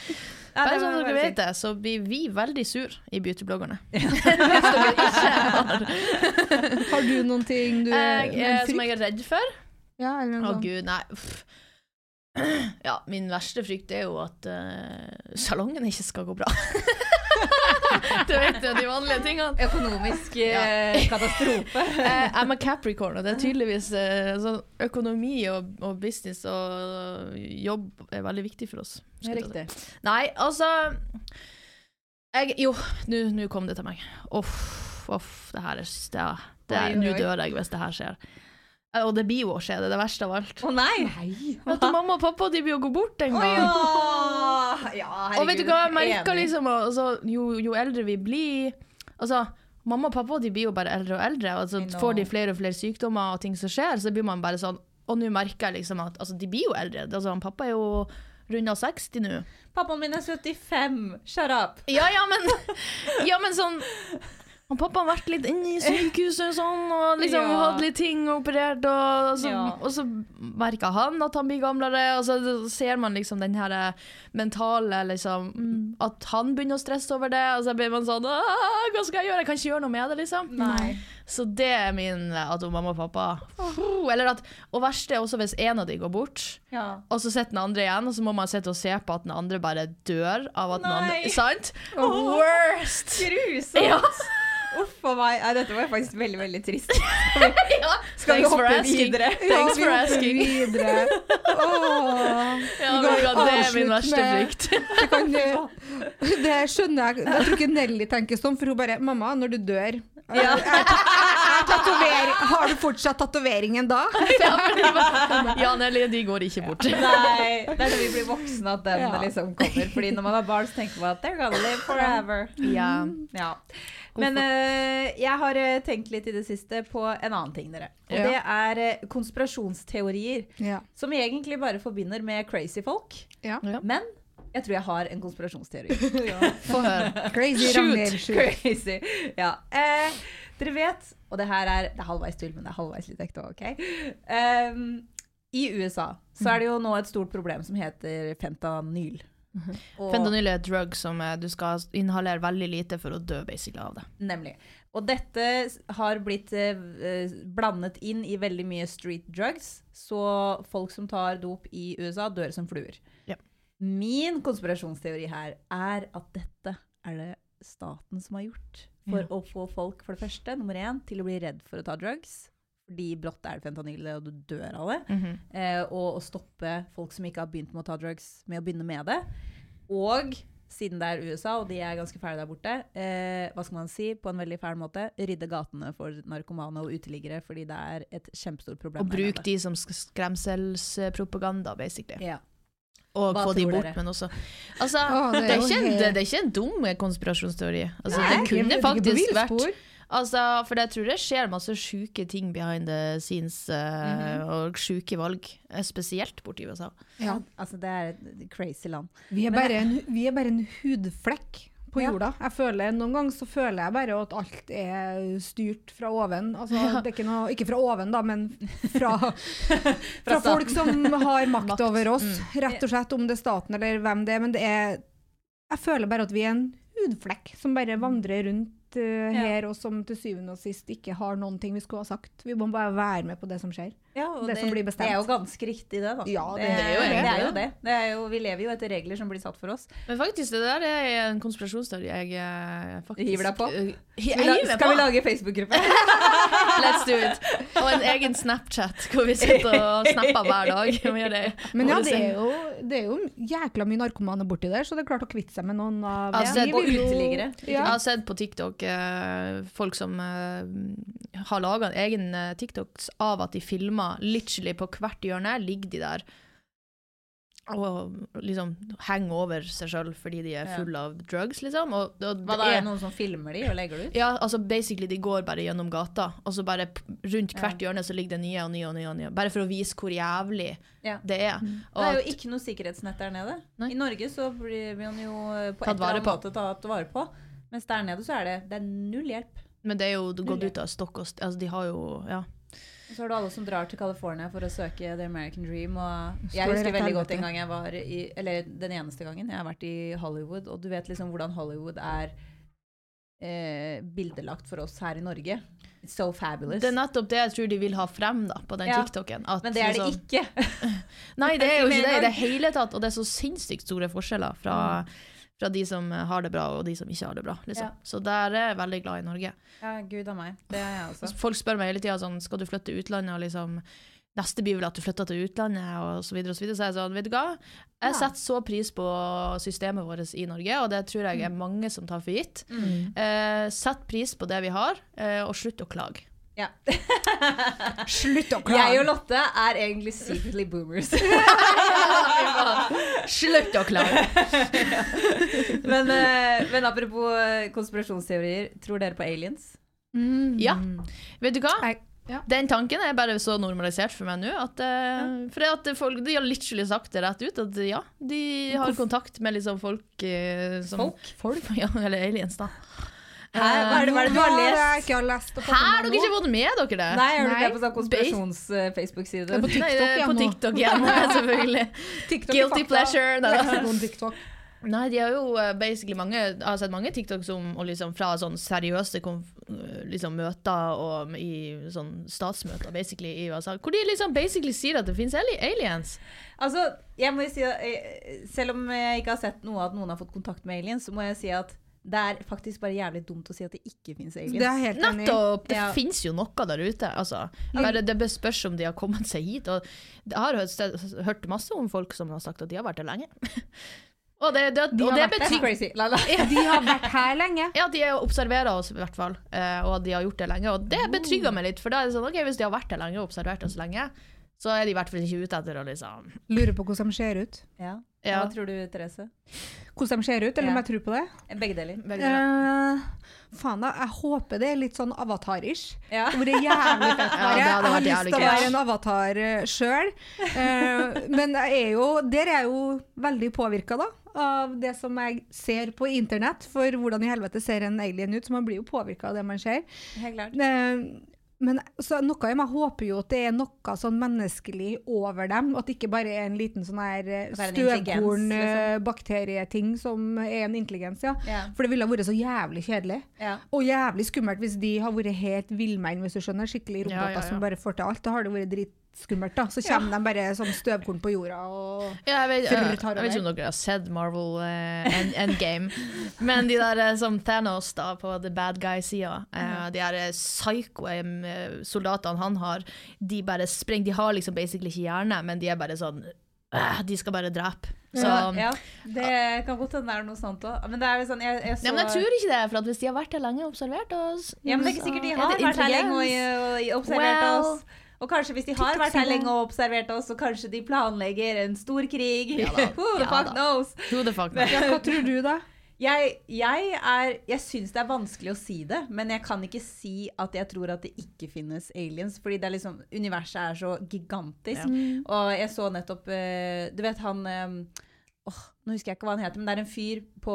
Ja, Bare så sånn dere vet det, så blir vi veldig sur i beautybloggerne. Har Har du noen ting du jeg, en eh, som jeg er redd for. Ja, eller Å noe sånt. gud, nei. Uff. Ja, min verste frykt er jo at uh, salongen ikke skal gå bra. du vet jo de vanlige tingene. Økonomisk ja. katastrofe. jeg I'm a Capricorn, og det er tydeligvis eh, sånn økonomi og, og business og jobb er veldig viktig for oss. Det er riktig. si. Nei, altså jeg, Jo, nå kom det til meg. Uff, uff, det her er det, det er- Nå dør jeg hvis det her skjer. Eh, Og det blir jo å skje, det er det verste av alt. Å nei! nei. At mamma og pappa de blir å gå bort en gang. gang. ja! ja! Og vet du hva, jeg merker liksom altså, jo, jo eldre vi blir Altså, mamma og pappa de blir jo bare eldre og eldre, og så altså, får de flere og flere sykdommer og ting som skjer, så blir man bare sånn Og nå merker jeg liksom at altså, de blir jo eldre. Altså, han pappa er jo runda 60 nå. Pappaen min er 75. Shut up. Ja, ja, men Ja, men sånn han pappa har vært litt inne i sykehuset og sånn, og liksom Ja. hatt litt ting og operert, og så, Ja. og så merka han at han blir gamlere, og så ser man liksom den her eh, mentale liksom At han begynner å stresse over det, og så blir man sånn Hva skal jeg gjøre? Jeg kan ikke gjøre noe med det, liksom. Nei. Så det er min at At mamma og pappa Eller at Og verst er også hvis en av de går bort. Ja. Og så sitter den andre igjen, og så må man sitte og se på at den andre bare dør av at den andre Sant? Worst! Grusomt! Ja. Uff a meg. Nei, dette var faktisk veldig, veldig trist. ja. Skal vi Thanks for hoppe asking. videre? Thanks for asking. videre. Åh. Ja, Vi kan det er min verste frykt. Det, skjønner jeg. Jeg tror ikke Nelly tenker sånn, for hun bare 'Mamma, når du dør Ja. jeg, tatover- Har du fortsatt tatoveringen da?' Ja, men de ja, Nelly, de går ikke bort. Nei, det er når vi blir voksne at den Ja. liksom kommer. Fordi når man har barn, så tenker man at they're gonna live forever. Ja. Ja. Men uh, jeg har eh, tenkt litt i det siste på en annen ting, dere. Og Ja. det er eh, konspirasjonsteorier. Ja. Som vi egentlig bare forbinder med crazy folk. Ja. Ja. Men jeg tror jeg har en konspirasjonsteori. Få høre. Crazy Ragnhild. Shoot. Crazy. Ja. Eh, dere vet, og det her er, det er halvveis tull, men det er halvveis litt ekte òg, OK? Um, I USA så er det jo nå et stort problem som heter fentanyl. Og- Fentanyl er et drug som eh, du skal inhalere veldig lite for å dø basically av det. Nemlig. Og dette har blitt eh, eh, blandet inn i veldig mye street drugs, så folk som tar dop i USA, dør som fluer. Ja. Min konspirasjonsteori her er at dette er det staten som har gjort for Ja. å få folk, for det første, nummer én, til å bli redd for å ta drugs. Fordi brått er det fentanyl, og du dør av det. eh, og å stoppe folk som ikke har begynt med å ta drugs, med å begynne med det. Og siden det er USA, og de er ganske fæle der borte, eh, hva skal man si, på en veldig fæl måte, rydde gatene for narkomane og uteliggere, fordi det er et kjempestort problem. Og bruk de som skremselspropaganda, basically. Ja. Og Hva få de bort, dere? men også Altså, oh, det, det er er jo ikke det, det er ikke en dum konspirasjonsteori. Altså, Nei, det kunne faktisk vært. Altså, for jeg tror det skjer masse sjuke ting behind the scenes, uh, mm -hmm. og sjuke valg. eh, Spesielt borti USA. Ja. Altså, det er et crazy land. Vi er, Men bare en, vi er bare en hudflekk på Ja. jorda. Jeg føler, Noen ganger så føler jeg bare at alt er styrt fra oven. Altså, det er ikke, noe, ikke fra oven, da, men fra, fra fra folk som har makt Makt. over oss. Mm. Rett og slett, om det er staten eller hvem det er. Men det er Jeg føler bare at vi er en hudflekk som bare vandrer rundt Ja. her, og som til syvende og sist ikke har noen ting vi skulle ha sagt. Vi må bare være med på det som skjer. Ja, og Det som blir bestemt. Det er jo ganske riktig, det. da. Ja, det det, er jo det, er jo det. det. det er jo, vi lever jo etter regler som blir satt for oss. Men faktisk, det der er en konspirasjonsteori jeg eh, faktisk Hiver deg på? Eh, Skal vi, la, skal vi lage Facebook-gruppe? Let's do it! Og en egen Snapchat hvor vi sitter og snapper hver dag. Det. Men ja, det er, jo, det er jo jækla mye narkomane borti der, så det er klart å kvitte seg med noen av Altså, Vi og vil jo- uteliggere. Jeg har sett på TikTok eh, folk som har laga en egen TikToks av at de filmer literally på hvert hjørne, ligger de der og liksom henger over seg sjøl fordi de er fulle av drugs, liksom. Og, og Hva det er er- det noen som filmer de og legger det ut? Ja, altså basically de går bare gjennom gata, og så bare rundt rundt Ja. hvert hjørne så ligger det nye og nye og nye. og nye. Bare for å vise hvor jævlig Ja. det er. Det er jo ikke noe sikkerhetsnett der nede. Nei. I Norge så blir man jo eh, på et eller annet måte tatt vare på. Mens der nede så er det, det er null hjelp. men det er jo gått ut av stokk og altså de har jo Ja. Så har du alle som drar til California for å søke The American Dream. Og jeg husker veldig godt en gang jeg var i Eller den eneste gangen jeg har vært i Hollywood. Og du vet liksom hvordan Hollywood er eh, bildelagt for oss her i Norge. It's so fabulous. Det er nettopp det jeg tror de vil ha frem da, på den Ja, TikToken. at Men det er det liksom- ikke. Nei, det er jo Ikke det i det hele tatt, og det er så sinnssykt store forskjeller fra, fra de som har det bra og de som ikke har det bra. Liksom. Ja. Så der er jeg veldig glad i Norge. Ja, gud av meg. Det er jeg også. Folk spør meg hele tida sånn, skal du flytte til utlandet, og liksom Neste blir vel at du flytter til utlandet, og så videre og så videre. Så jeg sånn, vet du hva? Jeg setter så pris på systemet vårt i Norge, og det tror jeg er mange som tar for gitt. Mm. Eh, sett pris på det vi har, eh, og slutt å klage. Ja. Slutt å Jeg og Lotte er egentlig secretly boomers. Slutt å klage! men, eh, men apropos eh, konspirasjonsteorier, tror dere på aliens? Ja. Vet du hva? Jeg Ja. Den tanken er bare så normalisert for meg nå. At, ja. For at folk, De har literally sagt det rett ut, at ja, de har kontakt med liksom folk eh, som Folk? Ja, eller aliens, da. Hæ? Hva er det, hva er det du har Hva lest? jeg ikke har lest? Hæ, har dere ikke fått med dere det? Nei, jeg du Nei. det på sånn konspirasjons-Facebook-side? På TikTok, på Nei, er på. TikTok igjen, selvfølgelig. TikTok Guilty fakta. pleasure. Nei, da. Nei, de har jo eh, basically mange Jeg har sett mange TikToks om og liksom fra sånn seriøse konf eh, liksom møter og i sånn statsmøter basically i USA, hvor de liksom basically sier at det finnes aliens. Altså, jeg må jo si at eh, Selv om jeg ikke har sett noe at noen har fått kontakt med aliens, så må jeg si at det er faktisk bare jævlig dumt å si at det ikke fins aliens. Det er helt. Nettopp! Det Ja. finnes jo noe der ute. Altså. Bare det bør spørs om de har kommet seg hit. Og jeg har hørt, hørt masse om folk som har sagt at de har vært her lenge. og det, det, De og har det vært betyr crazy. La, la. De har vært her lenge. ja, de har observerer oss i hvert fall, eh, og de har gjort det lenge. Og det betrygger meg litt, for da er det sånn, ok, hvis de har vært her lenge og observert oss lenge, så er de i hvert fall ikke ute etter å liksom Lurer på hvordan de ser ut. Ja. Ja. Hva tror du, Therese? Hvordan de ser ut, eller Ja. om jeg tror på det. Begge deler. begge deler. Uh, faen da, jeg håper det er litt sånn avatarisk. Ja. Hvor Det er jævlig fett. Ja, jeg har lyst til å være en avatar sjøl. men jeg er jo, der er jeg jo veldig påvirka av det som jeg ser på internett. For hvordan i helvete ser en alien ut? Så man blir jo påvirka av det man ser. Helt klart. Eh, Men så noe i meg håper jo at det er noe sånn menneskelig over dem. At det ikke bare er en liten sånn her eh, At det er en intelligens, støvkorn, liksom. eh, bakterieting som er en intelligens, ja. Yeah. For det ville ha vært så jævlig kjedelig. Yeah. Og jævlig skummelt hvis de har vært helt villmenn, hvis du skjønner. Skikkelig roboter Ja, ja, ja. som bare får til alt. Da har det vært dritskummelt, da. Så kommer de bare som støvkorn på jorda og Ja, jeg, vet, jeg, jeg, jeg vet ikke om dere har sett Marvel uh, End, Endgame, men de der eh, som Thanos da på the bad guy-sida, uh, de her eh, psycho eh, soldatene han har, de bare springer De har liksom basically ikke hjerne, men de er bare sånn eh, De skal bare drepe. Så ja, ja. ja. Det kan godt hende det er noe sånt òg. Men sånn jeg, jeg så, men jeg tror ikke det, for hvis de har vært her lenge og observert oss Ja, men det er ikke sikkert de har vært her lenge og, og observert Well, oss. Og kanskje hvis de har vært her lenge og observert oss, så kanskje de planlegger en stor krig. Ja da. Who the Ja fuck da. knows? Who the fuck knows? Ja, hva tror du, da? Jeg, jeg, er, jeg syns det er vanskelig å si det, men jeg kan ikke si at jeg tror at det ikke finnes aliens. Fordi det er liksom, universet er så gigantisk. Og jeg så nettopp eh, Du vet han eh, åh, Nå husker jeg ikke hva han heter, men det er en fyr på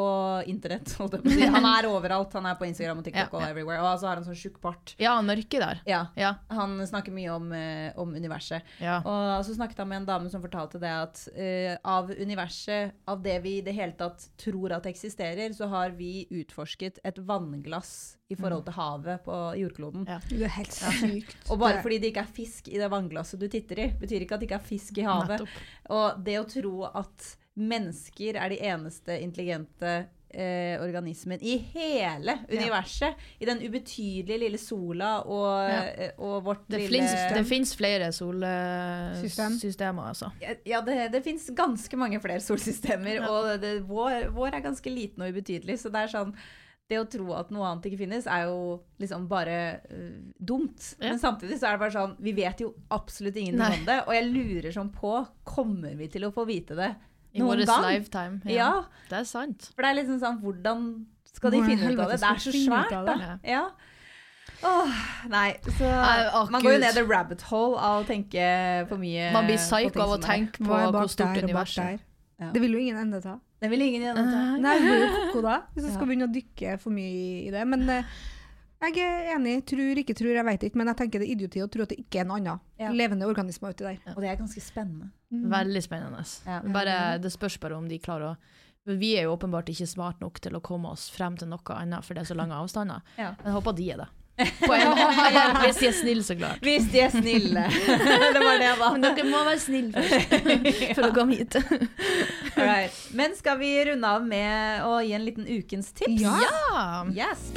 internett. Han er overalt. Han er på Instagram og TikTok Ja, og ja. everywhere. Og så har han sånn tjukk bart. Ja, han mørke der. Ja. Ja. Han snakker mye om, eh, om universet. ja. Og så snakket han med en dame som fortalte det at uh, av universet, av det vi i det hele tatt tror at eksisterer, så har vi utforsket et vannglass i forhold til havet på jordkloden. Ja. Det er helt sykt. Og bare fordi det ikke er fisk i det vannglasset du titter i, betyr ikke at det ikke er fisk i havet. Nettopp. Og det å tro at mennesker er de eneste intelligente eh, organismen i hele universet, i den ubetydelige lille sola og, Ja. eh, og vårt Det lille finnes, det fins flere System. solsystemer, altså. Ja, det, det fins ganske mange flere solsystemer, Ja. og det, vår, vår er ganske liten og ubetydelig. Så det er sånn Det å tro at noe annet ikke finnes, er jo liksom bare uh, dumt. Ja. Men samtidig så er det bare sånn Vi vet jo absolutt ingenting om det, og jeg lurer sånn på Kommer vi til å få vite det I noen vår gang? lifetime. Ja. Det er sant. For det er liksom sånn Hvordan skal de finne ut av det? Det er så svært, da. Ja. Åh, nei, så Nei, Man går jo ned i rabbit hole av å tenke for mye Man blir psyk psycho av å tenke på hvor stort universet er. Ja. Det vil jo ingen ende ta. Det vil ingen ende ta. Nei, det blir jo koko da, hvis du skal begynne å dykke for mye i det. Men, eh, Jeg er enig. Tror, ikke tror, jeg vet ikke. Men jeg tenker det er idioti å tro at det ikke er en annen Ja. levende organisme uti der. Og det er ganske spennende. Veldig spennende. Ja. Bare, det spørs bare om de klarer å Vi er jo åpenbart ikke smart nok til å komme oss frem til noe annet, for det er så lange avstander. Ja. Men jeg håper de er det. På en måte. Hvis de er snille, så klart. Hvis de er snille. det var det, jeg var. Men dere må være snille først, for å komme hit. Alright. Men skal vi runde av med å gi en liten ukens tips? Ja. Ja. Yes.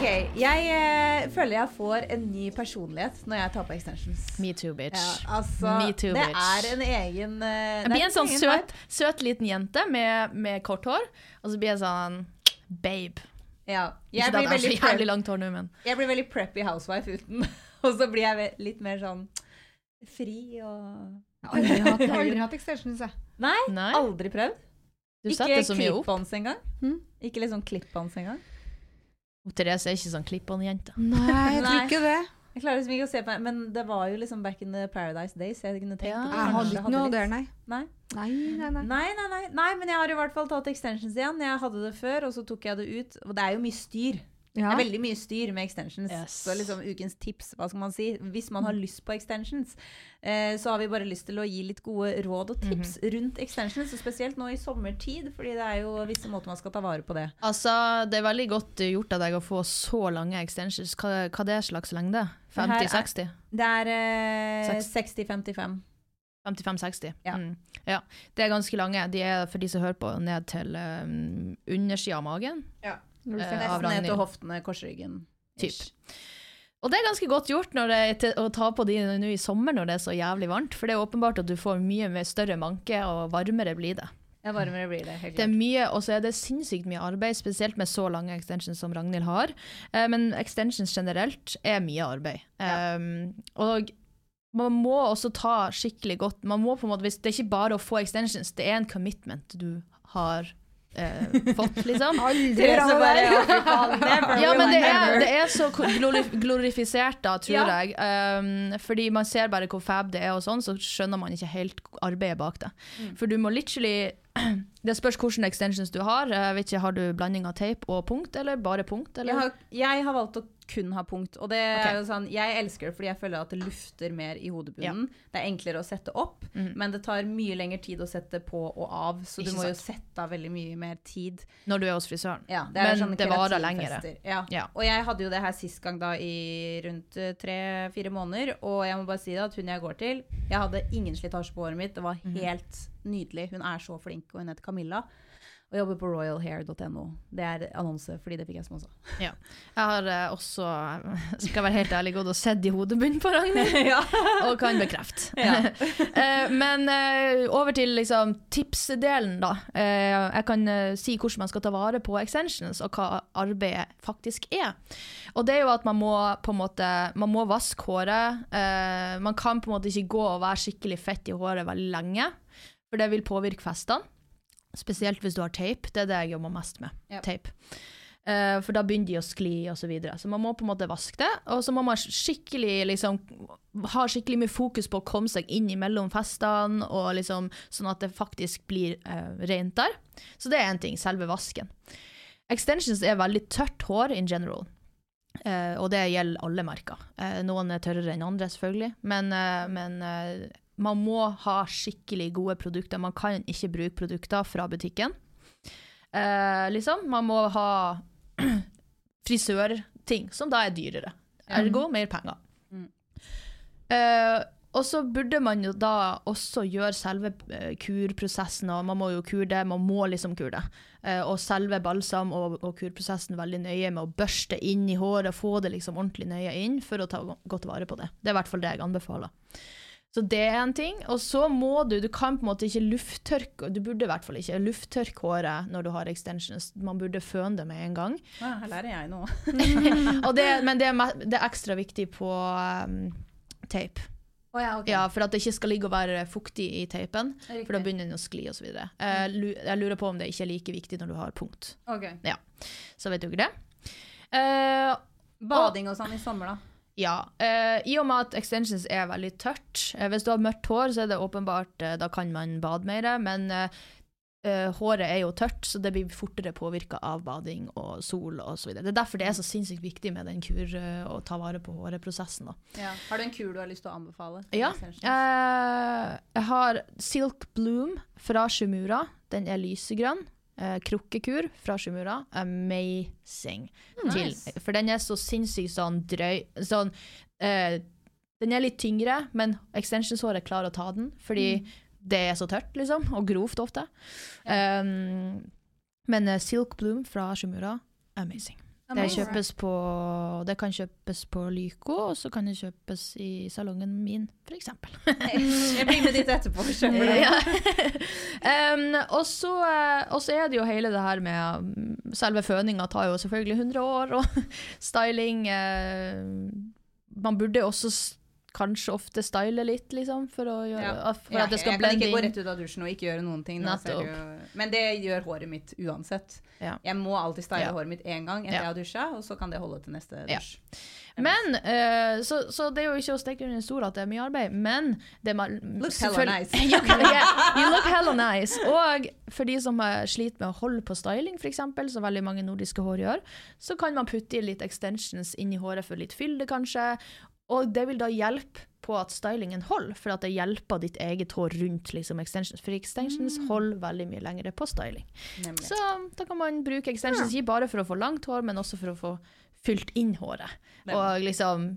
OK. Jeg eh, føler jeg får en ny personlighet når jeg tar på extensions. Me too, bitch. Ja, altså, Me too, det bitch. er en egen uh, Jeg det blir en sånn søt, søt liten jente med, med kort hår, og så blir jeg sånn babe. Ja. Jeg blir, veldig jævlig langt hår nå, men jeg blir veldig preppy housewife uten. Og så blir jeg litt mer sånn fri og Aldri hatt, aldri hatt extensions, jeg. Nei, Nei. aldri prøvd. Du Ikke clip-ons engang. Hm? Ikke sånn clip-ons engang. Therese er ikke sånn klipp-on-jente. Nei, jeg tror ikke det. Jeg klarer liksom ikke å se på Men det var jo liksom back in the Paradise Days. Jeg kunne tenkt Ja. det. Jeg hadde ikke noe der, nei. Nei. Nei, nei, nei. Nei, nei, nei, nei, men jeg har i hvert fall tatt extensions igjen. Jeg hadde det før, og så tok jeg det ut. Og det er jo mye styr. Ja. Det er veldig mye styr med extensions. Yes. Så liksom ukens tips, hva skal man si? Hvis man har lyst på extensions, eh, så har vi bare lyst til å gi litt gode råd og tips rundt extensions. Og spesielt nå i sommertid, fordi det er jo visse måter man skal ta vare på det. Altså, det er veldig godt gjort av deg å få så lange extensions. Hva, hva det er slags lengde? Det her er- 50-60? Det er eh, 60-55. 55-60. Ja. Mm. ja. Det er ganske lange. De er, for de som hører på, ned til um, undersida av magen. Ja. Eh, av Nesten ned til hoftene, korsryggen. Typ. Og det er ganske godt gjort når det, til, å ta på de nå i sommer når det er så jævlig varmt, for det er åpenbart at du får mye større manke, og varmere blir det. Ja, varmere blir det. Helt Det er mye, og så er det sinnssykt mye arbeid, spesielt med så lange extensions som Ragnhild har. Eh, men extensions generelt er mye arbeid. Ja. Um, og man må også ta skikkelig godt man må på en måte, hvis Det er ikke bare å få extensions, det er en commitment du har eh, fått, liksom. Aldri bare, never Ja, men det er, det er så glorifisert, da, tror Ja. jeg. Um, fordi man ser bare hvor fab det er, og sånn, så skjønner man ikke helt arbeidet bak det. Mm. For du må literally Det spørs hvilke extensions du har. Jeg vet ikke, Har du blanding av tape og punkt, eller bare punkt? Jeg har, jeg har valgt å kun ha punkt. Og det okay. er jo sånn, jeg elsker det fordi jeg føler at det lufter mer i hodebunnen. Det er enklere å sette opp, Mhm. men det tar mye lengre tid å sette på og av. Så du må må jo sette av veldig mye mer tid. Når du er hos frisøren. Ja, det er Men sånne det varer keratinfester. Ja. Ja. Og jeg hadde jo det her sist gang da i rundt eh, tre-fire måneder, og jeg må bare si det at hun jeg går til, jeg hadde ingen slitasje på håret mitt, det var Mhm. helt nydelig. Hun er så flink, og hun heter Camilla. Og jobber på royalhair.no. Det er annonse, fordi det fikk jeg som også. Ja. Jeg har uh, også, skal være helt ærlig, gått og sett i hodebunnen på Ragnhild. ja. og kan bekrefte. Ja. Eh, men uh, over til liksom, tipsdelen, da. Jeg kan si hvordan man skal ta vare på extensions, og hva arbeidet faktisk er. Og det er jo at man må på en måte Man må vaske håret. Man kan på en måte ikke gå og være skikkelig fett i håret veldig lenge, for det vil påvirke festene. Spesielt hvis du har tape. Det er det jeg jobber mest med. Ja. Tape. Uh, for da begynner de å skli og så videre. Så man må på en måte vaske det. Og så må man skikkelig liksom ha skikkelig mye fokus på å komme seg inn mellom festene, og liksom, sånn at det faktisk blir uh, rent der. Så det er én ting, selve vasken. Extensions er veldig tørt hår in general. Uh, og det gjelder alle merker. Eh, noen er tørrere enn andre, selvfølgelig. Men, eh, men eh, man må ha skikkelig gode produkter. Man kan ikke bruke produkter fra butikken. Eh, liksom. Man må ha frisørting, som da er dyrere. Ergo mer penger. Mm. Eh, og så burde man jo da også gjøre selve eh, kurprosessen, og man må jo kure det, man må liksom kure det. Eh, og selve balsam og, og kurprosessen veldig nøye med å børste inn i håret, få det liksom ordentlig nøye inn for å ta godt vare på det. Det er i hvert fall det jeg anbefaler. Så det er en ting. Og så må du, du kan på en måte ikke lufttørke, du burde i hvert fall ikke lufttørke håret når du har extensions. Man burde føne det med en gang. Ja, her lærer jeg nå. Det, men det er, det er ekstra viktig på um, tape. Oh, ja, okay. Ja, for at det ikke skal ligge og være fuktig i teipen, for da begynner den å skli osv. Uh, lu- jeg lurer på om det ikke er like viktig når du har punkt. Ok. Så vet du ikke det. Uh, Bading og sånn i sommer, da. Ja. eh, I og med at extensions er veldig tørt. eh, hvis du har mørkt hår, så er det åpenbart eh, Da kan man bade mer. Men eh, eh, håret er jo tørt, så det blir fortere påvirka av bading og sol osv. Det er derfor det er så sinnssykt viktig med den kur eh, å ta vare på håret-prosessen. Ja. Har du en kur du har lyst til å anbefale? Ja. Jeg har Silk Bloom fra Shumura. Den er lysegrønn. Eh, krukkekur fra Sjumura. Amazing. Til, for den er så sinnssykt sånn drøy sånn, eh, Den er litt tyngre, men extensionshåret klarer å ta den, fordi det er så tørt, liksom, og grovt ofte. Um, men eh, Silk Bloom fra Sjumura, amazing. Det kjøpes på Det kan kjøpes på Lyco, og så kan det kjøpes i salongen min, eksempel. Jeg blir med dit etterpå. Skjønner du? Ja. um, og, så, og så er det jo hele det her med Selve føninga tar jo selvfølgelig 100 år, og styling uh, Man burde også kanskje ofte style litt, liksom, for, å gjøre, Ja. for at det skal blende inn. jeg kan ikke gå rett ut av dusjen og ikke gjøre noen ting. Jo- Men det gjør håret mitt uansett. Ja. Jeg må alltid style Ja. håret mitt én gang etter Ja. jeg har dusja, og så kan det holde til neste Ja. dusj. Men, uh, så, så det er jo ikke å stikke under en stol at det er mye arbeid, men det er Looks hella nice. you, yeah, you look hella nice. Og for de som sliter med å holde på styling, eksempel, som veldig mange nordiske hår gjør, så kan man putte i litt extensions inn i håret for litt fylde, kanskje. Og det vil da hjelpe på at stylingen holder, for at det hjelper ditt eget hår rundt liksom, extensions. For extensions holder veldig mye lengre på styling. Nemlig. Så da kan man bruke extensions ikke bare for å få langt hår, men også for å få fylt inn håret. Og liksom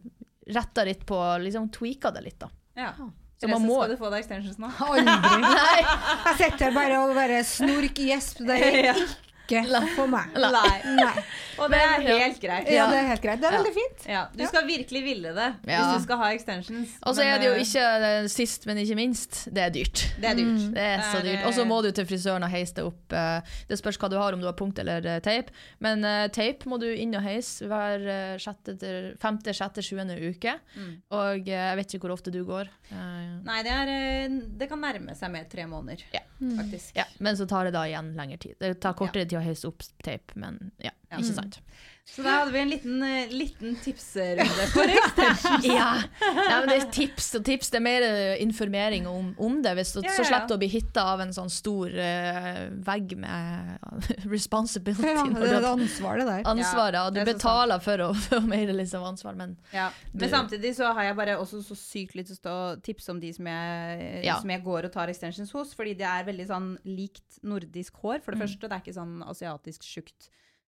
retta litt på Liksom tweaka det litt, da. Ja. Så man må skal du få deg extensions nå? Aldri. Nei! Jeg sitter bare og bare snork gjesp. Det er ikke for meg. Nei. Nei. Og det er helt greit. Ja, det er helt greit. Det er Ja. veldig fint. Ja, du skal virkelig ville det Ja. hvis du skal ha extensions. Og så er det jo eh, ikke eh, sist, men ikke minst, det er dyrt. Det er dyrt. Det er så dyrt. Og så må du til frisøren og heise det opp. eh, Det spørs hva du har, om du har punkt eller teip. Men teip må du inn og heise hver sjette, femte, sjette, sjuende uke. Og eh, jeg vet ikke hvor ofte du går. Eh, Nei, det, er, det kan nærme seg med tre måneder, Ja. faktisk. ja, men så tar det da igjen lengre tid. Det tar kortere tid å heise opp tape, men ja, Ja. ikke sant. Så da hadde vi en liten, eh, liten tipsrunde for extensions. Ja. Nei, men det er tips og tips. Det er mer eh, informering om, om det. Hvis du, Ja, ja, Så ja. slipper du å bli hitta av en sånn stor uh, vegg med responsibility. Ja, det er det ansvaret der. ansvaret, du er betaler for å få mer liksom, ansvar, men Ja. Men Du- samtidig så har jeg bare også så sykt lyst til å tipse om de som jeg, som jeg går og tar extensions hos, fordi det er veldig sånn likt nordisk hår. For det Mm. første, det er ikke sånn asiatisk tjukt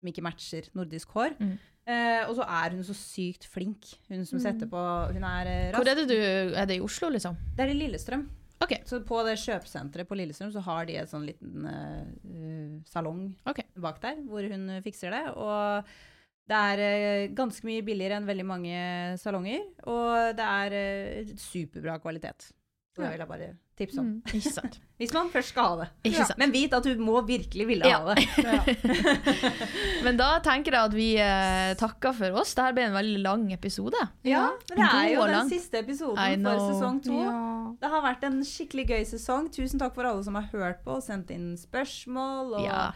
som ikke matcher nordisk hår. Mm. Eh, og så er hun så sykt flink, hun som setter på Hun er eh, rask. Hvor er det du Er det i Oslo, liksom? Det er i Lillestrøm. Okay. Så på det kjøpesenteret på Lillestrøm så har de en sånn liten eh, eh, salong okay. bak der, hvor hun eh, fikser det. Og det er uh, ganske mye billigere enn veldig mange salonger, og det er uh, superbra kvalitet. Det vil jeg bare tipse om. Ikke sant. Hvis man først skal ha det. Ikke sant. Men vit at du må virkelig ville Ja. ha det. Men da tenker jeg at vi eh, takker for oss. Dette ble en veldig lang episode. Ja, men det er jo den lang. siste episoden for sesong to. Ja. Det har vært en skikkelig gøy sesong. Tusen takk for alle som har hørt på og sendt inn spørsmål. Og, Ja.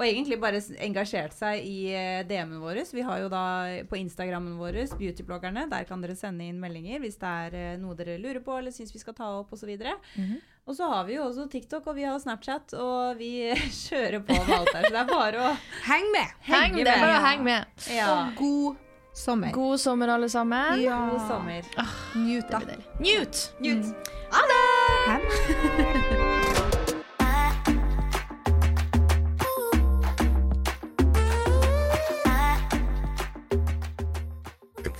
Og egentlig bare engasjert seg i eh, DM-en vår. Vi har jo da på Instagrammen vår, Beautybloggerne, der kan dere sende inn meldinger hvis det er eh, noe dere lurer på eller syns vi skal ta opp osv. Mhm. Og så har vi jo også TikTok og vi har Snapchat, og vi kjører på med alt der. Så det er bare å Heng med! Heng, med. det er bare å med. henge med. Ja. God sommer. God sommer, alle sammen. Ja. God sommer. Njut, da. Njut! Njut. Hen.